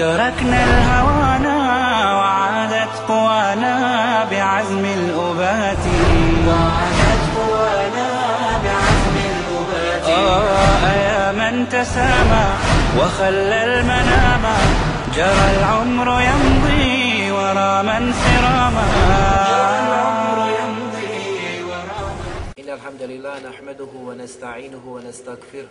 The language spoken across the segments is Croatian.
تركنا الهوانا وعادت قوانا بعزم الأبات. وعادت قوانا بعزم الأبات. آه يا من تسامى وخلى المنام. جرى العمر يمضي ورا من سراما. جرى العمر يمضي ورا من إن الحمد لله نحمده ونستعينه ونستغفره.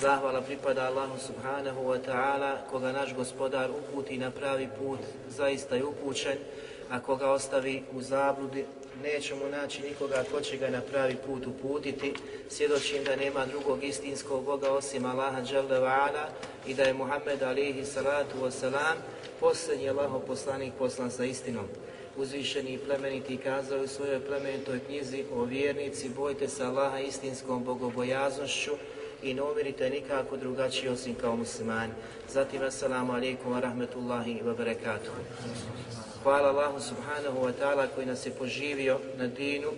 Zahvala pripada Allahu subhanahu wa ta'ala, koga naš gospodar uputi na pravi put, zaista je upućen, a koga ostavi u zabludi, nećemo naći nikoga ko će ga na pravi put uputiti, svjedočim da nema drugog istinskog Boga osim Allaha Đalla wa'ala i da je Muhammed alihi salatu wasalam posljednji Allaho poslanik poslan sa istinom. Uzvišeni i plemeniti kazao u svojoj plemenitoj knjizi o vjernici, bojte se Allaha istinskom bogobojaznošću, i ne umirite nikako drugačije osim kao muslimani. Zatim, assalamu alaikum wa rahmetullahi wa barakatuh. Hvala Allahu subhanahu wa ta'ala koji nas je poživio na dinu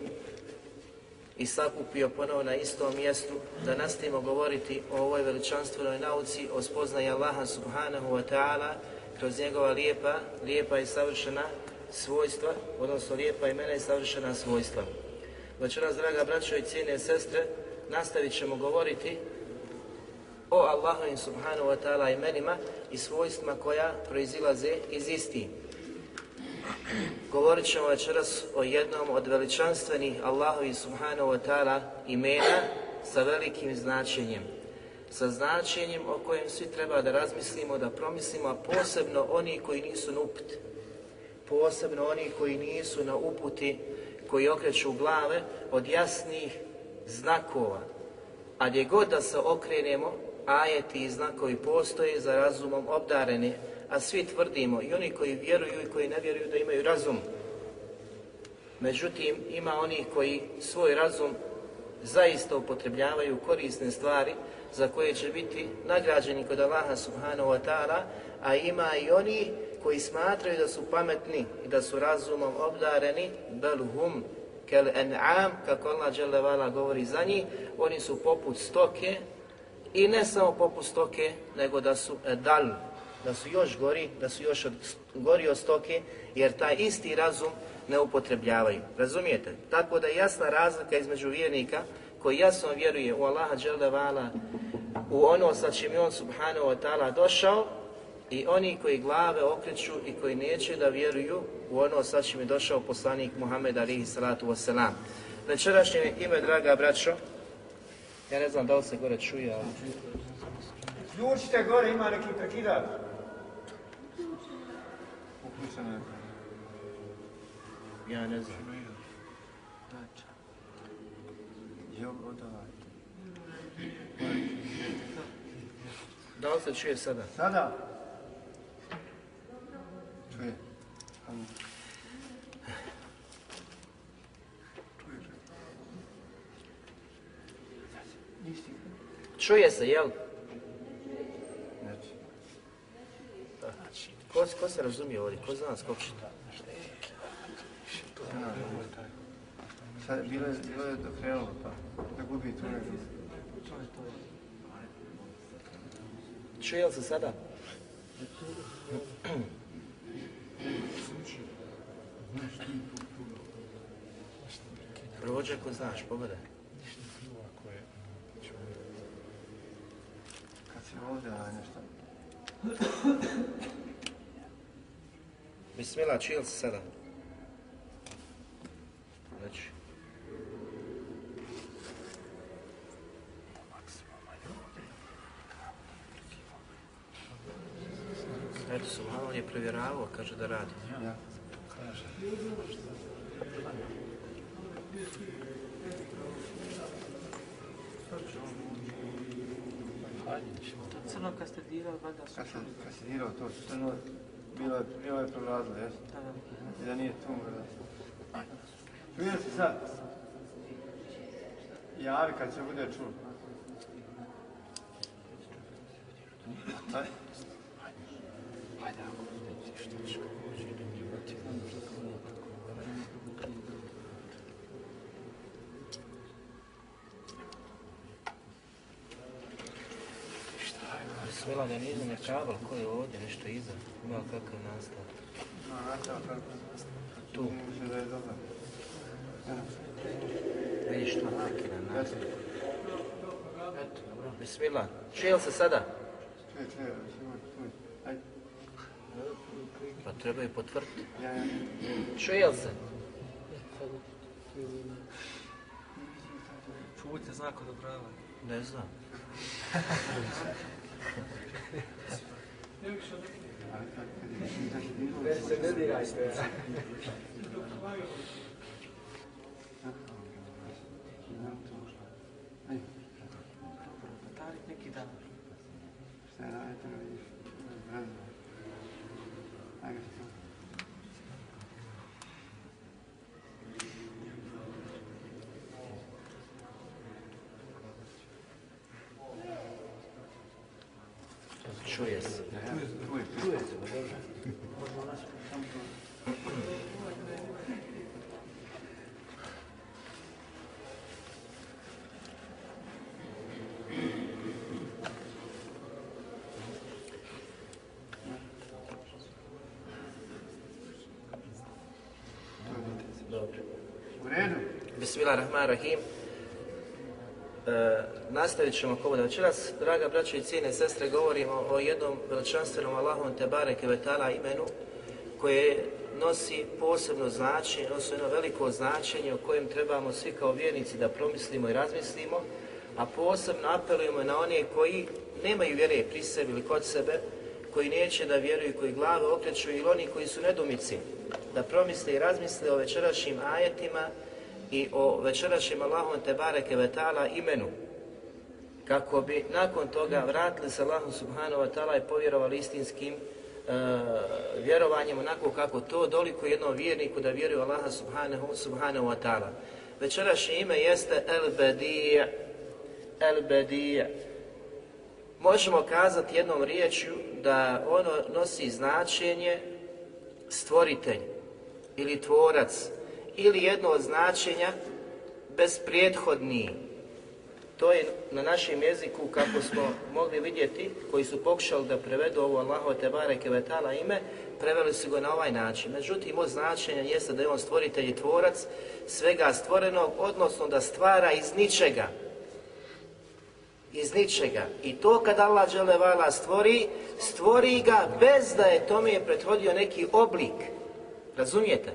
i sakupio ponovo na istom mjestu da nastavimo govoriti o ovoj veličanstvenoj nauci, o spoznaji Allaha subhanahu wa ta'ala kroz njegova lijepa, lijepa i savršena svojstva, odnosno lijepa imena i savršena svojstva. Večeras, draga braćo i cijene sestre, nastavit ćemo govoriti o Allahovim subhanahu wa ta'ala imenima i svojstvima koja proizilaze iz isti. Govorit ćemo večeras o jednom od veličanstvenih Allahovih subhanahu wa ta'ala imena sa velikim značenjem. Sa značenjem o kojem svi treba da razmislimo, da promislimo, a posebno oni koji nisu na uput. Posebno oni koji nisu na uputi, koji okreću glave od jasnih znakova. A gdje god da se okrenemo, ajeti i znakovi postoje za razumom obdareni, a svi tvrdimo, i oni koji vjeruju i koji ne vjeruju da imaju razum. Međutim, ima onih koji svoj razum zaista upotrebljavaju korisne stvari za koje će biti nagrađeni kod Allaha subhanahu wa ta'ala, a ima i oni koji smatraju da su pametni i da su razumom obdareni, bel hum kel en'am, kako Allah dželevala govori za njih, oni su poput stoke i ne samo poput stoke, nego da su edal, da su još gori, da su još od, gori od stoke, jer taj isti razum ne upotrebljavaju. Razumijete? Tako da je jasna razlika između vjernika koji jasno vjeruje u Allaha dželevala, u ono sa čim je on subhanahu wa ta'ala došao, i oni koji glave okreću i koji neće da vjeruju u ono sa čim je došao poslanik Muhammed alihi salatu wasalam. Večerašnje ime, draga braćo, ja ne znam da li se gore čuje, ali... Ključite gore, ima neki prekidač. Ja ne znam. Da li se čuje sada? Sada. Čuje. Čuje se, jel? Ko, ko se razumije ovdje? Ko zna nas kako čita? Sad bilo je, bilo je krenulo pa. Da gubi tu. Čuje li se sada? Prođe ako znaš, pogledaj. Kad si ovdje, a nešto. Bismillah, čil se sada. Znači. Eto, Subhanallah je provjeravao, kaže da radi. Ja. Kaže. Crno kad ste dirali, valjda su Kad sam, kad si dirao to crno, bilo je, bilo je prolazilo, jes? I da nije tu mrda. Čuje se sad? Javi kad se bude čuo. Ajde. Bismillah, da nije kabel, ko je ovdje, nešto iza, ima kakav nastav? Tu, Mislim da je. Evo, vidiš tu neki na nastav. eto. Eto, dobro. Čuje li se sada? Čuje, čuje, čuje, čuje. Ajde. Pa treba i potvrditi. Ja, ja. Čuje li se? Čuvajte znak odobravanja. Ne znam. Ali kad, kad je, kad je dirao, Ajde. Tarik neki dan. Šta je radite, vidiš? Razno. Ajde, što? Čuje se. Čuje, čuje. Dobro. U redu? Bismillahirrahmanirrahim. Nastavit ćemo da večeras, draga braćo i cijene sestre, govorimo o jednom veličanstvenom Allahom Tebare Kevetala imenu koje nosi posebno značenje, nosi jedno veliko značenje o kojem trebamo svi kao vjernici da promislimo i razmislimo, a posebno apelujemo na one koji nemaju vjere pri sebi ili kod sebe, koji neće da vjeruju, koji glave okreću ili oni koji su nedumici, da promisle i razmisle o večerašnjim ajetima i o večerašnjem Allahom Tebare Kevetala imenu, kako bi nakon toga vratili se Allahu Subhanahu wa ta'ala i povjerovali istinskim e, vjerovanjem onako kako to doliko jednom vjerniku da vjeruje Allaha Subhanahu, Subhanahu wa ta'ala. Večerašnje ime jeste El Bedija. El Bedija. Možemo kazati jednom riječju da ono nosi značenje stvoritelj ili tvorac ili jedno od značenja bezprijethodniji. To je na našem jeziku, kako smo mogli vidjeti, koji su pokušali da prevedu ovo Allaho Tebare Kevetala ime, preveli su ga na ovaj način. Međutim, od značenja jeste da je on stvoritelj i tvorac svega stvorenog, odnosno da stvara iz ničega. Iz ničega. I to kad Allah Đelevala stvori, stvori ga bez da je tome prethodio neki oblik. Razumijete?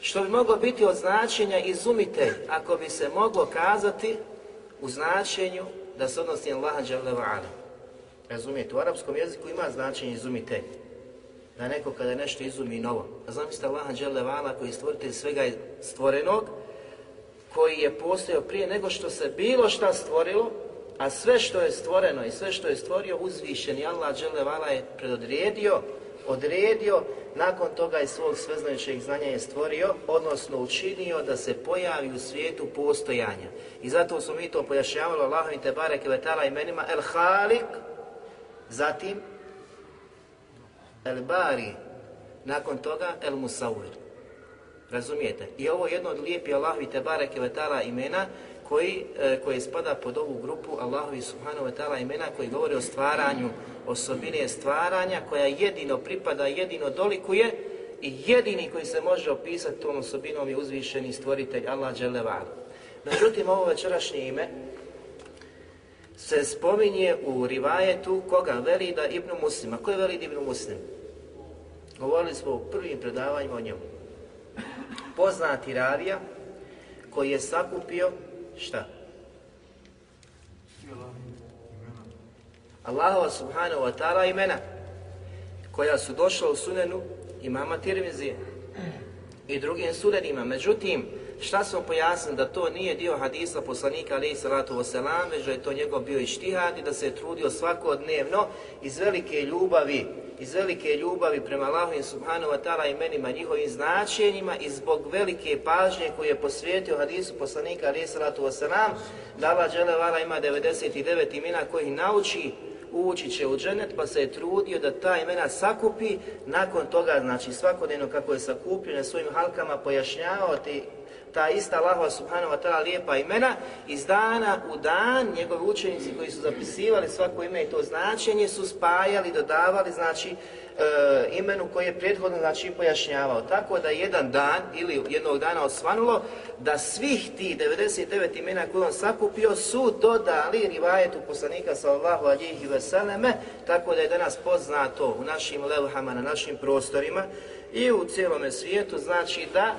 Što bi moglo biti od značenja izumitelj, ako bi se moglo kazati u značenju da se odnosi na Allaha Đalevala. Razumijete? U arapskom jeziku ima značenje izumitelj. Da neko kada nešto izumi novo. A zamislite Allaha Đalevala koji je stvoritelj svega stvorenog, koji je postojao prije nego što se bilo šta stvorilo, a sve što je stvoreno i sve što je stvorio uzvišeni Allah Đelevala je predodredio, odredio, nakon toga iz svog sveznajućeg znanja je stvorio, odnosno učinio da se pojavi u svijetu postojanja. I zato smo mi to pojašnjavali Allahom te bareke vetala imenima El Halik, zatim El Bari, nakon toga El Musawir. Razumijete? I ovo je jedno od lijepi Allahovi te bareke vetala imena koji, e, koji spada pod ovu grupu Allahovi subhanahu wa ta'ala imena koji govori o stvaranju, osobine stvaranja koja jedino pripada, jedino dolikuje i jedini koji se može opisati tom osobinom je uzvišeni stvoritelj Allah Đelevala. Međutim, ovo večerašnje ime se spominje u rivajetu koga? Velida ibn Muslima. Ko je Velid ibn Muslim? Govorili smo u prvim predavanjima o njemu. Poznati ravija koji je sakupio šta? Allahova subhanahu wa ta'ala imena koja su došla u sunenu imama Tirmizije i drugim sudenima. Međutim, šta smo pojasnili da to nije dio hadisa poslanika alaih salatu wasalam, već da je to njegov bio i štihad i da se je trudio svakodnevno iz velike ljubavi iz velike ljubavi prema Allahu subhanahu wa ta'ala imenima, njihovim značenjima i zbog velike pažnje koju je posvijetio hadisu poslanika alaih salatu wasalam, da Allah dželevala ima 99 imena koji nauči ući će u dženet, pa se je trudio da ta imena sakupi, nakon toga, znači svakodnevno kako je sakupio na svojim halkama, pojašnjavao ti ta ista Allahova subhanahu wa ta'ala lijepa imena, iz dana u dan njegovi učenici koji su zapisivali svako ime i to značenje su spajali, dodavali, znači e, imenu koje je prethodno znači pojašnjavao. Tako da jedan dan ili jednog dana osvanulo da svih tih 99 imena koje on sakupio su dodali rivajetu poslanika sallallahu alihi veseleme, tako da je danas poznato u našim levhama, na našim prostorima i u cijelome svijetu, znači da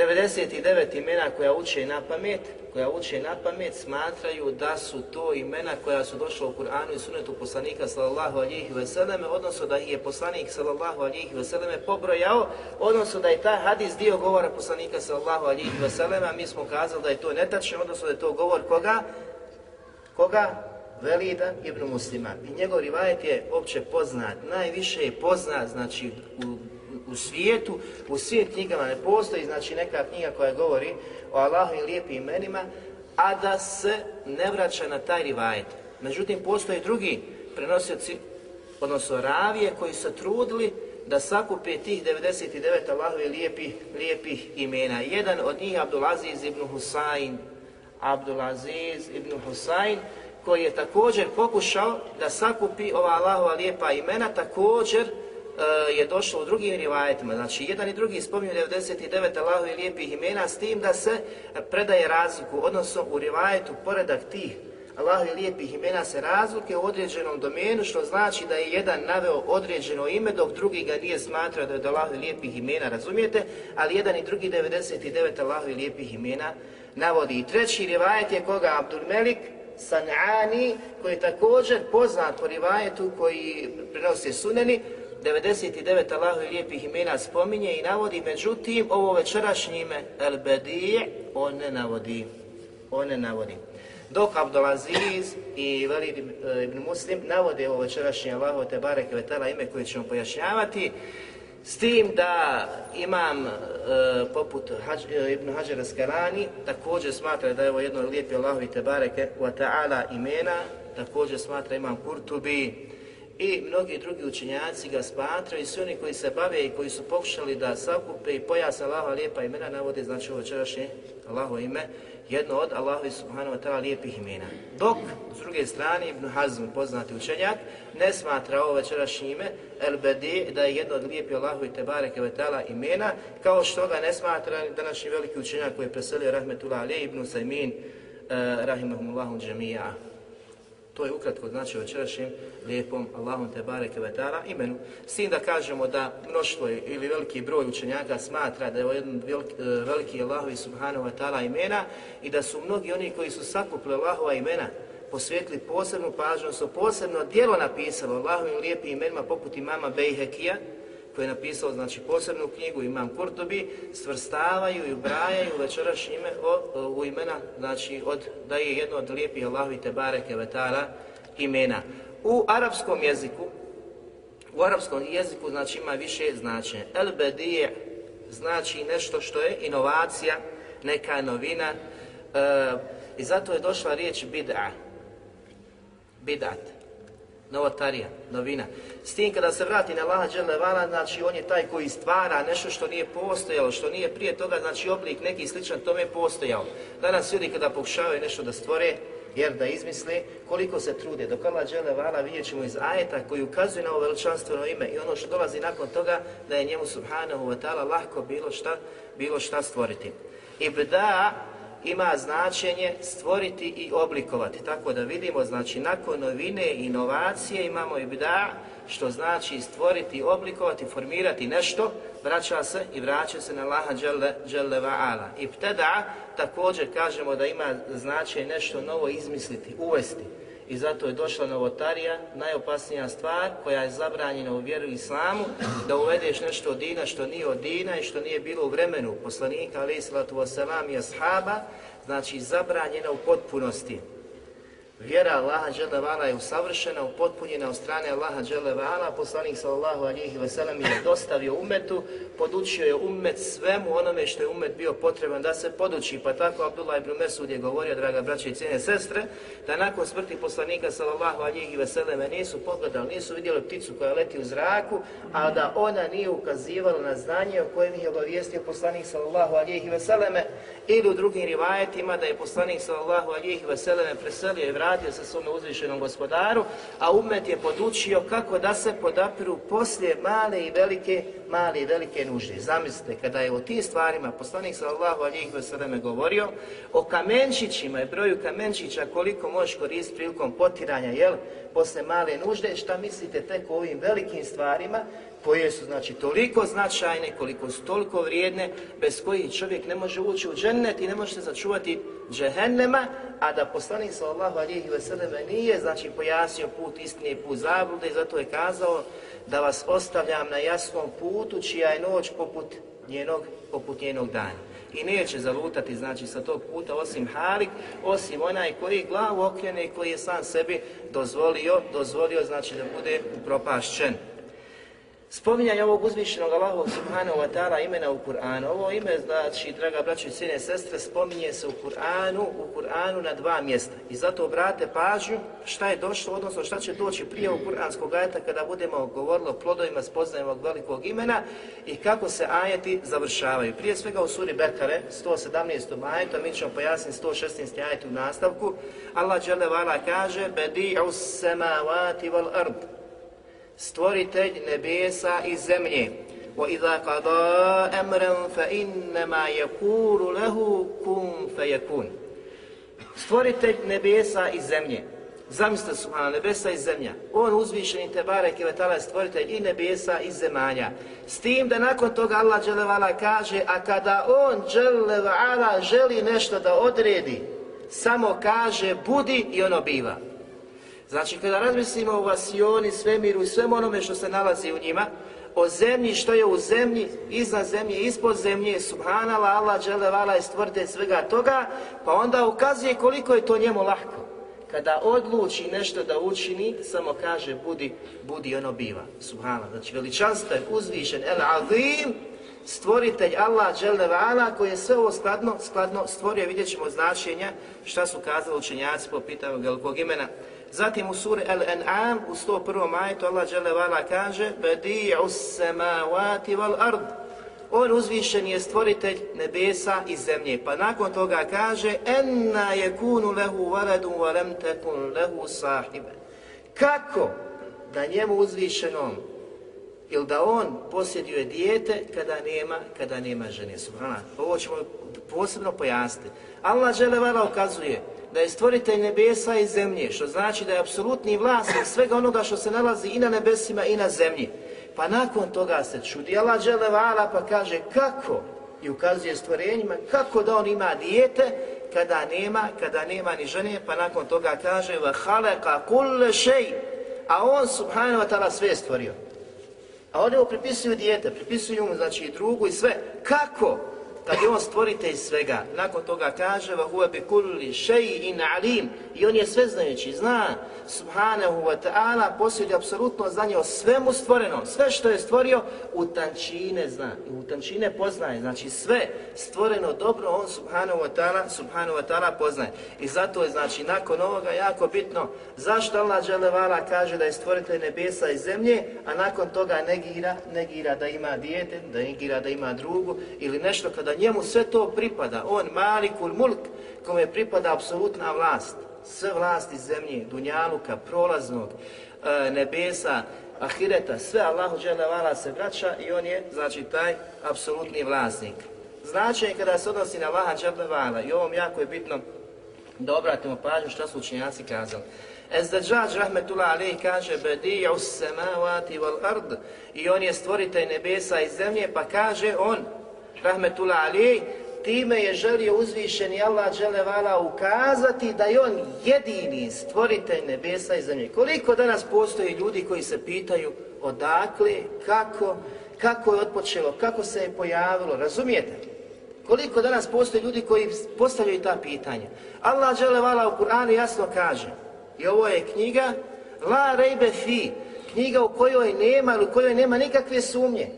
99 imena koja uče na pamet, koja uče na pamet smatraju da su to imena koja su došla u Kur'anu i sunetu poslanika sallallahu alihi veseleme, odnosno da ih je poslanik sallallahu alihi veseleme pobrojao, odnosno da je taj hadis dio govora poslanika sallallahu alihi veseleme, a mi smo kazali da je to netačno, odnosno da je to govor koga? Koga? Velida ibn Muslima. I njegov rivajet je opće poznat, najviše je poznat, znači u u svijetu, u svim knjigama ne postoji znači neka knjiga koja govori o Allahu i lijepim imenima, a da se ne vraća na taj rivajet. Međutim, postoje drugi prenosioci, odnosno ravije, koji su trudili da sakupe tih 99 Allahovi lijepih, lijepih imena. Jedan od njih je Abdulaziz ibn Husayn, Abdulaziz ibn Husayn, koji je također pokušao da sakupi ova Allahova lijepa imena, također je došlo u drugim rivajetima. Znači, jedan i drugi spominju 99 Allahu i lijepih imena s tim da se predaje razliku, odnosno u rivajetu poredak tih Allahu i lijepih imena se razlike u određenom domenu, što znači da je jedan naveo određeno ime, dok drugi ga nije smatrao da je od Allahu i lijepih imena, razumijete? Ali jedan i drugi 99 Allahu i lijepih imena navodi. I treći rivajet je koga? Abdul Melik, San'ani, koji je također poznat po rivajetu koji prenose suneni, 99 Allahu lijepih imena spominje i navodi, međutim ovo večerašnje ime El Bedi on ne navodi. On ne navodi. Dok Abdulaziz i Velid eh, ibn Muslim navode ovo večerašnje Allahu te vetala ime koje ćemo pojašnjavati, s tim da imam e, poput Hađ, e, Ibn Hađara također smatra da je ovo jedno lijepi Allahovi te bareke wa ta'ala imena, također smatra imam Kurtubi, i mnogi drugi učenjaci ga smatraju i svi oni koji se bave i koji su pokušali da sakupe i pojasne Allaha lijepa imena navode znači večerašnje Allaho ime jedno od Allahovi subhanahu wa ta'ala lijepih imena. Dok, s druge strane, Ibn Hazm, poznati učenjak, ne smatra ovo večerašnje ime El Bedi da je jedno od lijepih Allahovi tebareke wa ta'ala imena, kao što ga ne smatra današnji veliki učenjak koji je preselio Rahmetullah Ali ibn Sajmin, uh, rahimahumullahu džemija. To je ukratko znači večerašnjem lijepom Allahom te bareke vetara imenu. S tim da kažemo da mnoštvo ili veliki broj učenjaka smatra da je ovo jedan veliki, e, veliki Allahovi subhanahu wa ta'ala imena i da su mnogi oni koji su sakupili Allahova imena posvijetili posebnu pažnju, su posebno dijelo napisalo Allahovim lijepim imenima poput imama Bejhekija, koji je napisao znači posebnu knjigu Imam Kurtobi, svrstavaju i ubrajaju večerašnje ime o, u imena, znači od, da je jedno od lijepih Allahovi Tebare Kevetara imena. U arapskom jeziku, u arapskom jeziku znači ima više značenja. El bedije znači nešto što je inovacija, neka novina e, i zato je došla riječ bid'a. Bid'at novotarija, novina. S tim kada se vrati na Allaha Đelevala, znači on je taj koji stvara nešto što nije postojalo, što nije prije toga, znači oblik neki sličan tome postojao. Danas ljudi kada pokušavaju nešto da stvore, jer da izmisle koliko se trude. Dok Allah Đelevala vidjet ćemo iz ajeta koji ukazuje na ovo veličanstveno ime i ono što dolazi nakon toga da je njemu subhanahu wa ta'ala lahko bilo šta, bilo šta stvoriti. Ibda ima značenje stvoriti i oblikovati. Tako da vidimo, znači nakon novine i inovacije imamo i bida, što znači stvoriti, oblikovati, formirati nešto, vraća se i vraća se na dželle, dželle va'ala. Ibtada također kažemo da ima značaj nešto novo izmisliti, uvesti. I zato je došla novotarija, najopasnija stvar koja je zabranjena u vjeru islamu, da uvedeš nešto od dina što nije od dina i što nije bilo u vremenu poslanika, alaih salatu wasalam i ashaba, znači zabranjena u potpunosti. Vjera Allaha dželle je usavršena, upotpunjena od strane Allaha dželle Poslanik sallallahu alejhi ve sellem je dostavio umetu, podučio je umet svemu onome što je umet bio potreban da se poduči. Pa tako Abdullah ibn Mesud je govorio, draga braće i cijene sestre, da nakon smrti poslanika sallallahu alejhi ve selleme nisu pogledali, nisu vidjeli pticu koja leti u zraku, a da ona nije ukazivala na znanje o kojem je obavijestio poslanik sallallahu alejhi ve selleme ili u drugim rivajetima da je poslanik sallallahu alejhi ve selleme preselio i vratio se svome uzvišenom gospodaru, a umet je podučio kako da se podapiru poslije male i velike, male i velike nužde. Zamislite, kada je o tim stvarima poslanik sallallahu alejhi ve selleme govorio o kamenčićima i broju kamenčića koliko možeš koristiti prilikom potiranja, jel, posle male nužde, šta mislite tek o ovim velikim stvarima koje su znači toliko značajne, koliko su toliko vrijedne, bez kojih čovjek ne može ući u džennet i ne može se začuvati džehennema, a da poslanik sallallahu alihi veseleme nije znači pojasnio put istine i put zablude i zato je kazao da vas ostavljam na jasnom putu čija je noć poput njenog, poput njenog dana. I neće zalutati znači sa tog puta osim Halik, osim onaj koji glavu okrene i koji je sam sebi dozvolio, dozvolio znači da bude upropašćen. Spominjanje ovog uzvišenog Allahovog subhanahu wa ta'ala imena u Kur'anu. Ovo ime, znači, draga braćo i sine sestre, spominje se u Kur'anu, u Kur'anu na dva mjesta. I zato obrate pažnju šta je došlo, odnosno šta će doći prije u Kur'anskog ajeta kada budemo govorili o plodovima spoznajem ovog velikog imena i kako se ajeti završavaju. Prije svega u suri Bekare, 117. ajetu, mi ćemo pojasniti 116. ajet u nastavku. Allah kaže, Bedi'u samavati wal ard stvoritelj nebesa i zemlje. وَإِذَا قَضَى أَمْرًا فَإِنَّمَا يَقُولُ لَهُ كُنْ فَيَكُونَ Stvoritelj nebesa i zemlje. Zamislite su nebesa i zemlja. On uzvišeni te barek je stvoritelj i nebesa i zemalja. S tim da nakon toga Allah dželevala kaže, a kada on dželevala želi nešto da odredi, samo kaže budi i ono biva. Znači kada razmislimo o vasioni, svemiru i svemu onome što se nalazi u njima, o zemlji, što je u zemlji, iznad zemlje, ispod zemlje, subhanala, Allah, dželevala je stvrde svega toga, pa onda ukazuje koliko je to njemu lahko. Kada odluči nešto da učini, samo kaže budi, budi ono biva. Subhana. Znači veličanstven, uzvišen, el azim, stvoritelj Allah dželevala koji je sve ovo skladno, skladno stvorio, vidjet ćemo značenja šta su kazali učenjaci po pitanju velikog imena. Zatim u suri Al-An'am u 101. majetu Allah vala kaže Badi'u samavati wal ard on uzvišen je stvoritelj nebesa i zemlje. Pa nakon toga kaže Enna kunu lehu valadun wa lam takun lehu sahibe. Kako da njemu uzvišenom ili da on posjeduje dijete kada nema, kada nema žene. Subhana. Ovo ćemo posebno pojasniti. Allah vala ukazuje da je stvoritelj nebesa i zemlje, što znači da je apsolutni vlasnik svega onoga što se nalazi i na nebesima i na zemlji. Pa nakon toga se čudi Allah vala pa kaže kako i ukazuje stvorenjima kako da on ima dijete kada nema, kada nema ni žene, pa nakon toga kaže haleka kulle šej, a on subhanahu wa ta'ala sve stvorio. A oni mu pripisuju dijete, pripisuju mu znači i drugu i sve. Kako? Kad je on stvoritelj svega, nakon toga kaže bi kulli shay'in alim. I on je sveznajući, zna. Subhanahu wa ta'ala posjeduje apsolutno znanje o svemu stvorenom, sve što je stvorio u tančine zna. U tančine poznaje, znači sve stvoreno dobro on subhanahu wa ta'ala subhanahu wa ta'ala poznaje. I zato je znači nakon ovoga jako bitno zašto Allah dželevala kaže da je stvoritelj nebesa i zemlje, a nakon toga negira, negira da ima dijete, da negira da ima drugu ili nešto kada njemu sve to pripada, on malikul mulk, kome pripada apsolutna vlast, sve vlasti zemlje, dunjaluka, prolaznog, e, nebesa, ahireta, sve Allahu dželevala se vraća i on je, znači, taj apsolutni vlasnik. Značaj kada se odnosi na Allaha dželevala i ovom jako je bitno da obratimo pažnju šta su učenjaci kazali. Ezdađađ rahmetullah alejhi kaže Bedi'u samavati wal ard i on je stvoritelj nebesa i zemlje pa kaže on rahmetullah alejhi time je želio uzvišeni Allah dželevala ukazati da je on jedini stvoritelj nebesa i zemlje. Koliko danas postoji ljudi koji se pitaju odakle, kako, kako je otpočelo, kako se je pojavilo, razumijete? Koliko danas postoji ljudi koji postavljaju ta pitanja? Allah dželevala u Kur'anu jasno kaže i ovo je knjiga La rejbe fi, knjiga u kojoj nema u kojoj nema nikakve sumnje.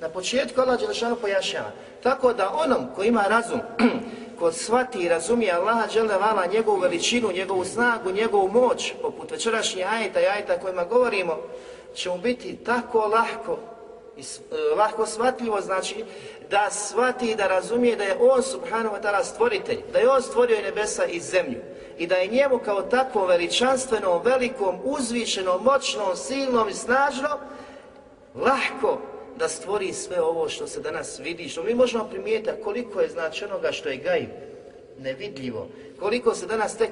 Na početku Allah Đelešanu pojašnjava. Tako da onom ko ima razum, ko shvati i razumije Allaha dželevala, njegovu veličinu, njegovu snagu, njegovu moć, poput večerašnje ajeta i ajeta kojima govorimo, će mu biti tako lahko i e, lahko shvatljivo, znači da shvati i da razumije da je on subhanahu wa ta'ala stvoritelj, da je on stvorio i nebesa i zemlju i da je njemu kao takvom veličanstvenom, velikom, uzvišenom, moćnom, silnom i snažnom lahko da stvori sve ovo što se danas vidi, što mi možemo primijetiti koliko je znači onoga što je gaib, nevidljivo, koliko se danas tek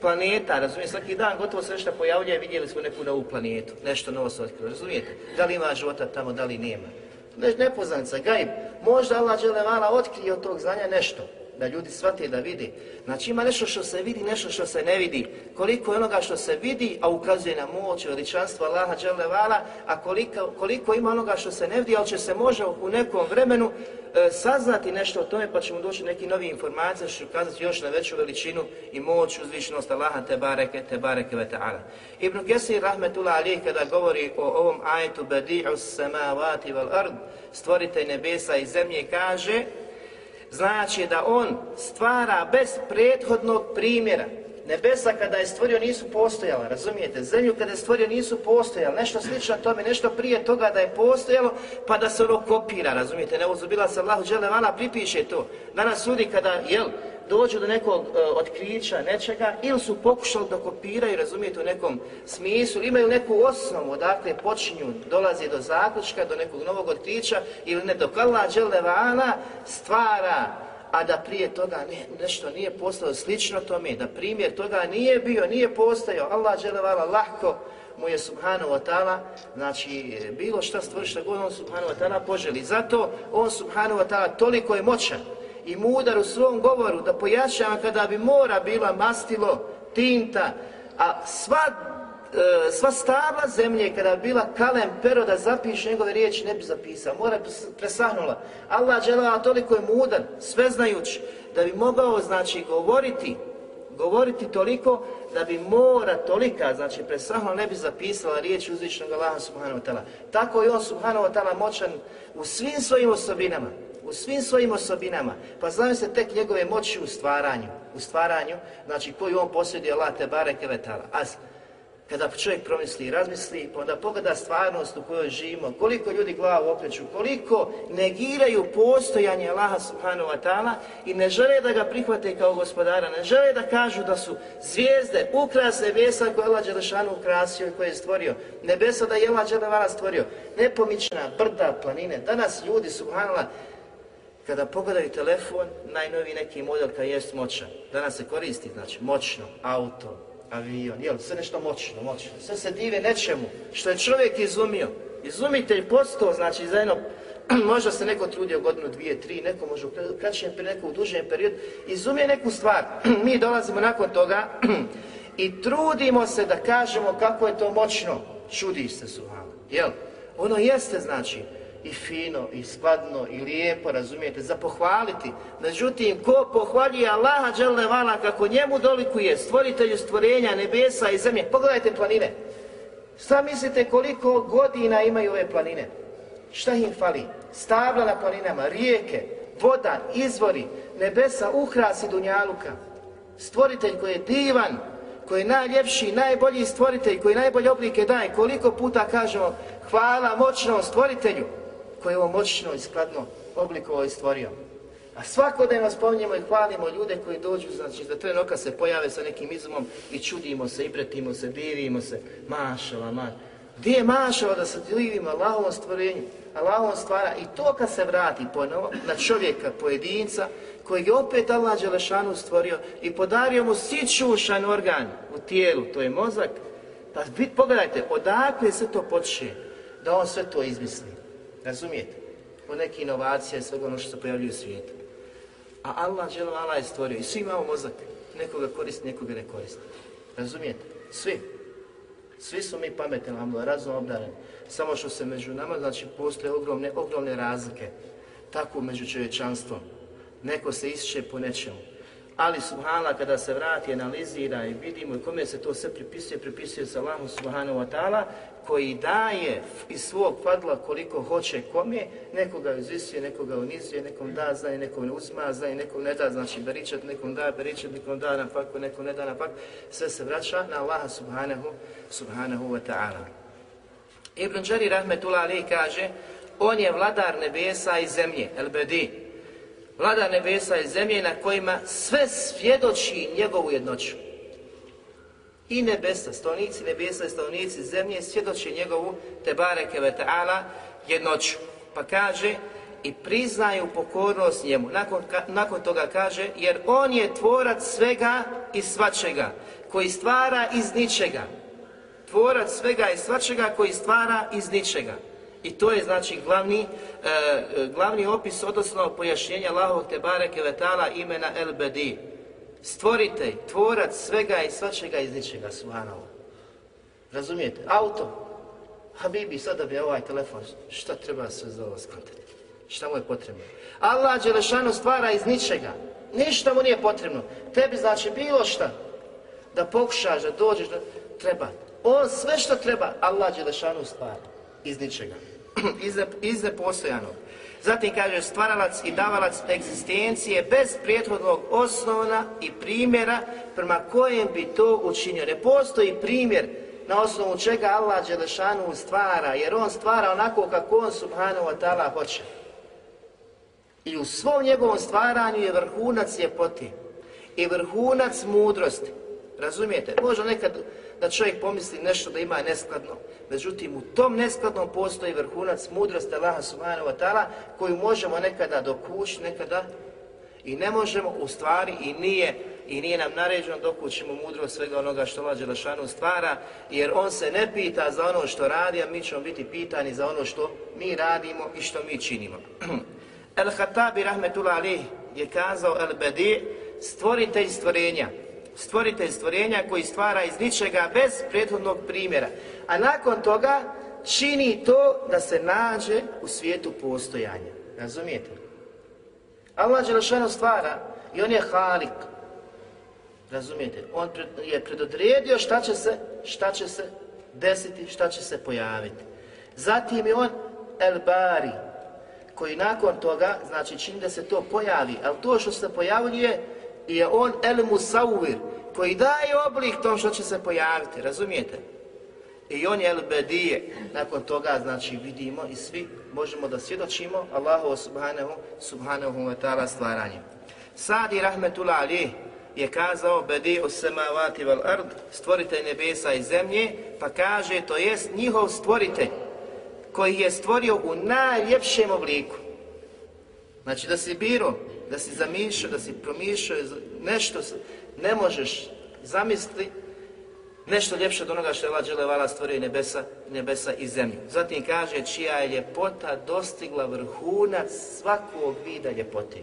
planeta, razumijete, svaki dan gotovo se nešto pojavljuje, vidjeli smo neku novu planetu, nešto novo se otkrilo, razumijete, da li ima života tamo, da li nema. Ne, nepoznanica, gaib, možda Allah Đelevala otkrije od tog znanja nešto, da ljudi shvate da vidi. Znači ima nešto što se vidi, nešto što se ne vidi. Koliko je onoga što se vidi, a ukazuje na moć, veličanstvo Allaha Đalevala, a koliko, koliko ima onoga što se ne vidi, ali će se može u nekom vremenu e, saznati nešto o tome, pa ćemo doći neki novi informacije, što će ukazati još na veću veličinu i moć, uzvišenost Allaha te bareke, te bareke ve ta'ala. Ibn Kesir rahmetullah alijih kada govori o ovom ajetu Badi'u samavati wal ard, stvoritelj nebesa i zemlje, kaže Znači da on stvara bez prethodnog primjera. Nebesa kada je stvorio nisu postojala, razumijete? Zemlju kada je stvorio nisu postojala, nešto slično tome, nešto prije toga da je postojalo, pa da se ono kopira, razumijete? Ne uzubila se Allahu Đelevala, pripiše to. Danas ljudi kada, jel, dođu do nekog e, otkrića, nečega, ili su pokušali da kopiraju, razumijete, u nekom smislu, imaju neku osnovu, odakle počinju, dolazi do zaključka, do nekog novog otkrića, ili ne, dok Allah Đelevana stvara, a da prije toga ne, nešto nije postalo slično tome, da primjer toga nije bio, nije postojao, Allah Đelevana lahko mu je subhanahu wa ta'ala, znači bilo šta stvori šta god on subhanahu wa ta'ala poželi. Zato on subhanahu wa ta'ala toliko je moćan, i mudar u svom govoru da pojašnjava kada bi mora bila mastilo, tinta, a sva, e, sva stabla zemlje kada bi bila kalem, pero da zapiše njegove riječi ne bi zapisao, mora presahnula. Allah dželala toliko je mudar, sveznajući, da bi mogao znači govoriti govoriti toliko da bi mora tolika, znači presahnula ne bi zapisala riječ uzvičnog Allaha subhanahu wa ta'ala. Tako je on subhanahu wa ta'ala moćan u svim svojim osobinama u svim svojim osobinama, pa znaju se tek njegove moći u stvaranju, u stvaranju, znači koju on posjeduje Allah te bareke vetala. Kada čovjek promisli i razmisli, pa onda pogleda stvarnost u kojoj živimo, koliko ljudi glavu okreću, koliko negiraju postojanje Allaha subhanahu wa ta'ala i ne žele da ga prihvate kao gospodara, ne žele da kažu da su zvijezde, ukras nebesa koje Allah Đelešanu ukrasio i koje je stvorio, nebesa da je Allah Đelešanu stvorio, nepomična brda, planine. Danas ljudi, subhanallah, kada pogledaju telefon, najnoviji neki model kad jest moćan. Danas se koristi, znači, moćno, auto, avion, jel, sve nešto moćno, moćno. Sve se dive nečemu što je čovjek izumio. Izumitelj postao, znači, za jedno, možda se neko trudio godinu, dvije, tri, neko može u kraćem, neko u dužem periodu, izumije neku stvar. Mi dolazimo nakon toga i trudimo se da kažemo kako je to moćno. Čudiš se, suhala, jel? Ono jeste, znači, i fino, i skladno, i lijepo, razumijete, za pohvaliti. Međutim, ko pohvaljuje Allaha vala kako njemu dolikuje, stvoritelju stvorenja, nebesa i zemlje, pogledajte planine. Šta mislite koliko godina imaju ove planine? Šta im fali? Stabla na planinama, rijeke, voda, izvori, nebesa, ukrasi Dunjaluka. Stvoritelj koji je divan, koji je najljepši, najbolji stvoritelj, koji najbolje oblike daje, koliko puta kažemo hvala moćnom stvoritelju, koje je ovo moćno i skladno oblikovao i stvorio. A svakodnevno spominjemo i hvalimo ljude koji dođu, znači da tren se pojave sa nekim izumom i čudimo se, i pretimo se, divimo se, mašala, ma. Gdje je mašao da se divimo Allahovom stvorenju, Allahovom stvara i to kad se vrati ponovo na čovjeka, pojedinca, kojeg je opet Allah Đelešanu stvorio i podario mu sićušan organ u tijelu, to je mozak, pa pogledajte, odakle se to počne da on sve to izmisli. Razumijete? O neke inovacije i svega ono što se pojavljuje u svijetu. A Allah Đelešanu je stvorio i svi imamo mozak. Nekoga koristi, nekoga ne koristi. Razumijete? Svi. Svi su mi pametni, alhamdulillah, razum obdareni. Samo što se među nama, znači, postoje ogromne, ogromne razlike. Tako među čovječanstvom. Neko se ističe po nečemu. Ali subhanallah kada se vrati, analizira i vidimo i kome se to sve pripisuje, pripisuje se Allahu subhanahu wa ta'ala koji daje iz svog fadla koliko hoće kome, nekoga izvisuje, nekoga unizuje, nekom da znanje, nekom ne uzma znanje, nekom ne da, znači beričat, nekom da beričat, nekom da na faku, nekom ne da na faku, sve se vraća na Allaha subhanahu, subhanahu wa ta'ala. Ibn Đari rahmetullah ali kaže, on je vladar nebesa i zemlje, el bedi, vladar nebesa i zemlje na kojima sve svjedoči njegovu jednoću. I nebesa, stanovnici nebesa i stanovnici zemlje svjedoče njegovu te bareke ve ta'ala jednoću. Pa kaže i priznaju pokornost njemu. Nakon, ka, nakon toga kaže jer on je tvorac svega i svačega koji stvara iz ničega. Tvorac svega i svačega koji stvara iz ničega. I to je znači glavni, e, glavni opis, odnosno pojašnjenja Allahovog te bareke ve ta'ala imena El Bedi. Stvoritelj, tvorac svega i svačega iz ničega, subhanallah. Razumijete? Auto. Habibi, sada bi ovaj telefon, šta treba sve za ovo skontati? Šta mu je potrebno? Allah Đelešanu stvara iz ničega. Ništa mu nije potrebno. Tebi znači bilo šta. Da pokušaš, da dođeš, da treba. On sve što treba, Allah Đelešanu stvara. Iz ničega. iz, ne, iz nepostojanog. Zatim kaže stvaralac i davalac egzistencije bez prethodnog osnovna i primjera prema kojem bi to učinio. Ne postoji primjer na osnovu čega Allah Đelešanu stvara, jer on stvara onako kako on subhanahu wa ta'ala hoće. I u svom njegovom stvaranju je vrhunac ljepote i vrhunac mudrosti. Razumijete? Možda nekad da čovjek pomisli nešto da ima neskladno, međutim u tom neskladnom postoji vrhunac mudrosti Allaha subhanahu wa ta'ala koju možemo nekada dokući, nekada i ne možemo u stvari i nije i nije nam naređeno dok mudro svega onoga što Allah Đelešanu stvara, jer on se ne pita za ono što radi, a mi ćemo biti pitani za ono što mi radimo i što mi činimo. El Hatabi rahmetullah alih je kazao El Bedi, stvoritelj stvorenja, stvoritelj stvorenja koji stvara iz ničega bez prethodnog primjera. A nakon toga čini to da se nađe u svijetu postojanja. Razumijete? Allah Đelešanu stvara i on je Halik. Razumijete? On je predodredio šta će se, šta će se desiti, šta će se pojaviti. Zatim je on El Bari, koji nakon toga, znači čini da se to pojavi, ali to što se pojavljuje je on El Musawir, koji daje oblik tom što će se pojaviti, razumijete? I on je El Bedije, nakon toga, znači vidimo i svi možemo da svjedočimo Allahu subhanahu, subhanahu wa ta'ala stvaranje. Sadi rahmetullah alih je kazao Bedi u semavati val ard, stvoritelj nebesa i zemlje, pa kaže to jest njihov stvoritelj koji je stvorio u najljepšem obliku. Znači da si biro, da si zamišljao, da si promišljao nešto, ne možeš zamisli nešto ljepše od onoga što je Allah stvorio nebesa, nebesa i zemlju. Zatim kaže čija je ljepota dostigla vrhunac svakog vida ljepote.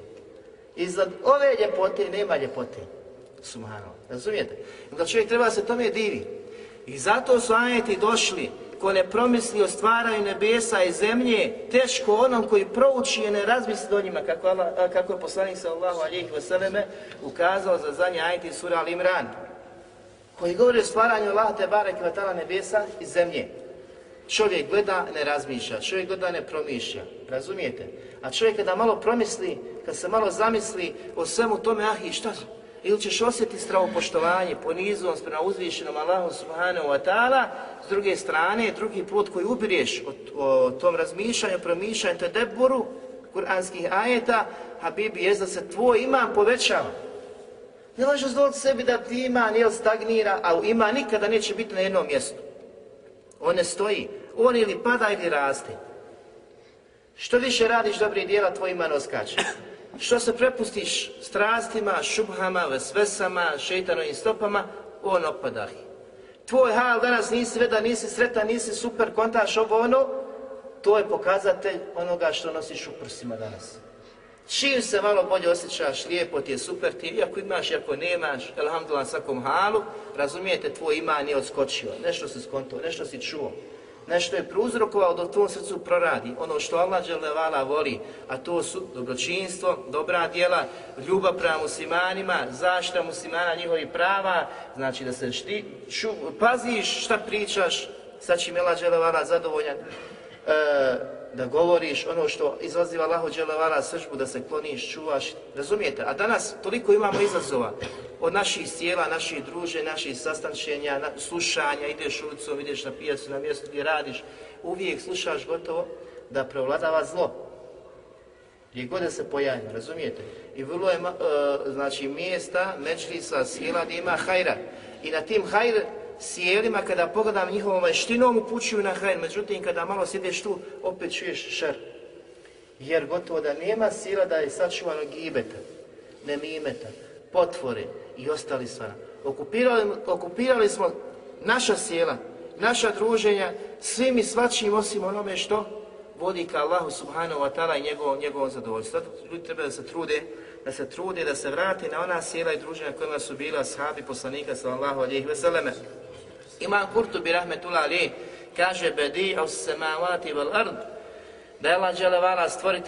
Iznad ove ljepote nema ljepote. Subhano. Razumijete? Da čovjek treba se tome divi. I zato su ajeti došli ko ne promisli o stvaranju nebesa i zemlje, teško onom koji prouči i ne razmisli o njima, kako, kako je poslanik sallahu alijih vseleme ukazao za zadnje ajeti sura Al Imran, koji govori o stvaranju Allah te barek vatala nebesa i zemlje. Čovjek gleda, ne razmišlja, čovjek gleda, ne promišlja, razumijete? A čovjek kada malo promisli, kad se malo zamisli o svemu tome, ah i šta ili ćeš osjetiti stravopoštovanje, poniznost prema uzvišenom Allahu subhanahu wa ta'ala, s druge strane, drugi put koji ubireš o, o tom razmišljanju, promišljanju, te deboru kuranskih ajeta, Habibi, je da se tvoj iman povećava. Ne možeš dozvoliti sebi da ti iman jel stagnira, a ima nikada neće biti na jednom mjestu. On ne stoji. On ili pada ili raste. Što više radiš dobrih dijela, tvoj iman oskače. Što se prepustiš strastima, šubhama, vesvesama, šeitanovim stopama, on opada. Tvoj hal danas nisi vedan, nisi sretan, nisi super, kontaš ovo ono, to je pokazatelj onoga što nosiš u prsima danas. Čim se malo bolje osjećaš, lijepo ti je, super ti je, iako imaš, iako nemaš, elhamdulillah svakom halu, razumijete, tvoj iman je odskočio, nešto si skonto, nešto si čuo, nešto je prouzrokovao da u tvom srcu proradi, ono što Allah dželevala voli, a to su dobročinstvo, dobra djela, ljubav prema muslimanima, zaštita muslimana njihovih prava, znači da se šti, ču, paziš šta pričaš, sad će Allah dželevala zadovoljan, e, da govoriš ono što izaziva Allahu dželevala sržbu, da se kloniš, čuvaš, razumijete? A danas toliko imamo izazova od naših sjela, naših druže, naših sastančenja, slušanja, ideš ulicom, ideš na pijacu, na mjestu gdje radiš, uvijek slušaš gotovo da prevladava zlo. Gdje god se pojavimo, razumijete? I vrlo je, uh, znači, mjesta, međlisa, sjela gdje ima hajra. I na tim hajr sjelima, kada pogledam njihovom veštinom, upućuju na hajr. Međutim, kada malo sjedeš tu, opet čuješ šer. Jer gotovo da nema sila da je sačuvano gibeta, nemimeta, potvore i ostali stvara. Okupirali, okupirali smo naša sjela, naša druženja, svim i svačim osim onome što vodi ka Allahu subhanahu wa ta'ala i njegovom, njegovom zadovoljstvu. Ljudi treba da se trude, da se trude, da se vrate na ona sjela i druženja kojima su bila ashabi poslanika sallallahu alihi veseleme. Imam Kurtubi rahmetullah ali kaže bedi aus samavati wal ard da je Allah dželevala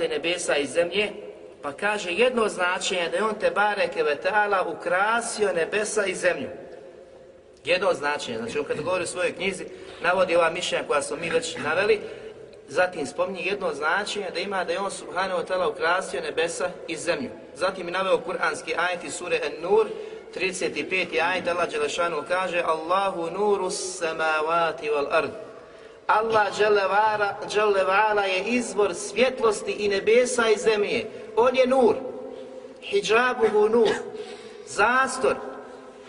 nebesa i zemlje pa kaže jedno značenje da je on te bareke vetala ukrasio nebesa i zemlju. Jedno značenje, znači on kada govori u svojoj knjizi navodi ova mišljenja koja smo mi već naveli Zatim spominje jedno značenje da ima da je on subhanahu wa ta'ala ukrasio nebesa i zemlju. Zatim je naveo kuranski ajet sure An-Nur, 35. ajet Allah Đelešanu kaže Allahu nuru samavati wal ard. Allah Đelevala je izvor svjetlosti i nebesa i zemlje. On je nur. Hijabuhu nur. Zastor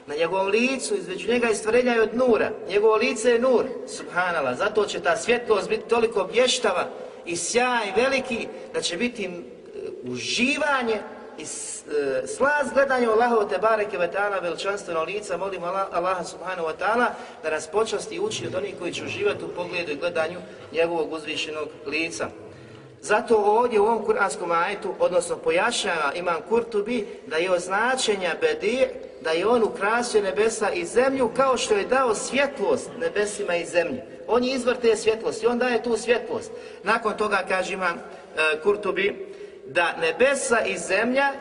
na njegovom licu, između njega i stvorenja je od nura. Njegovo lice je nur, subhanala. Zato će ta svjetlost biti toliko bještava i sjaj veliki da će biti e, uživanje i e, slaz gledanja Allahov te bareke ve veličanstveno lica. Molim Allaha subhanahu wa ta'ala da nas počasti uči od onih koji će uživati u pogledu i gledanju njegovog uzvišenog lica. Zato ovdje u ovom kuranskom ajetu, odnosno pojašnjava Imam Kurtubi, da je označenja Bedi, da je on ukrasio nebesa i zemlju kao što je dao svjetlost nebesima i zemlji. On je izvor te svjetlosti, on daje tu svjetlost. Nakon toga kaže Imam e, Kurtubi, da nebesa i zemlja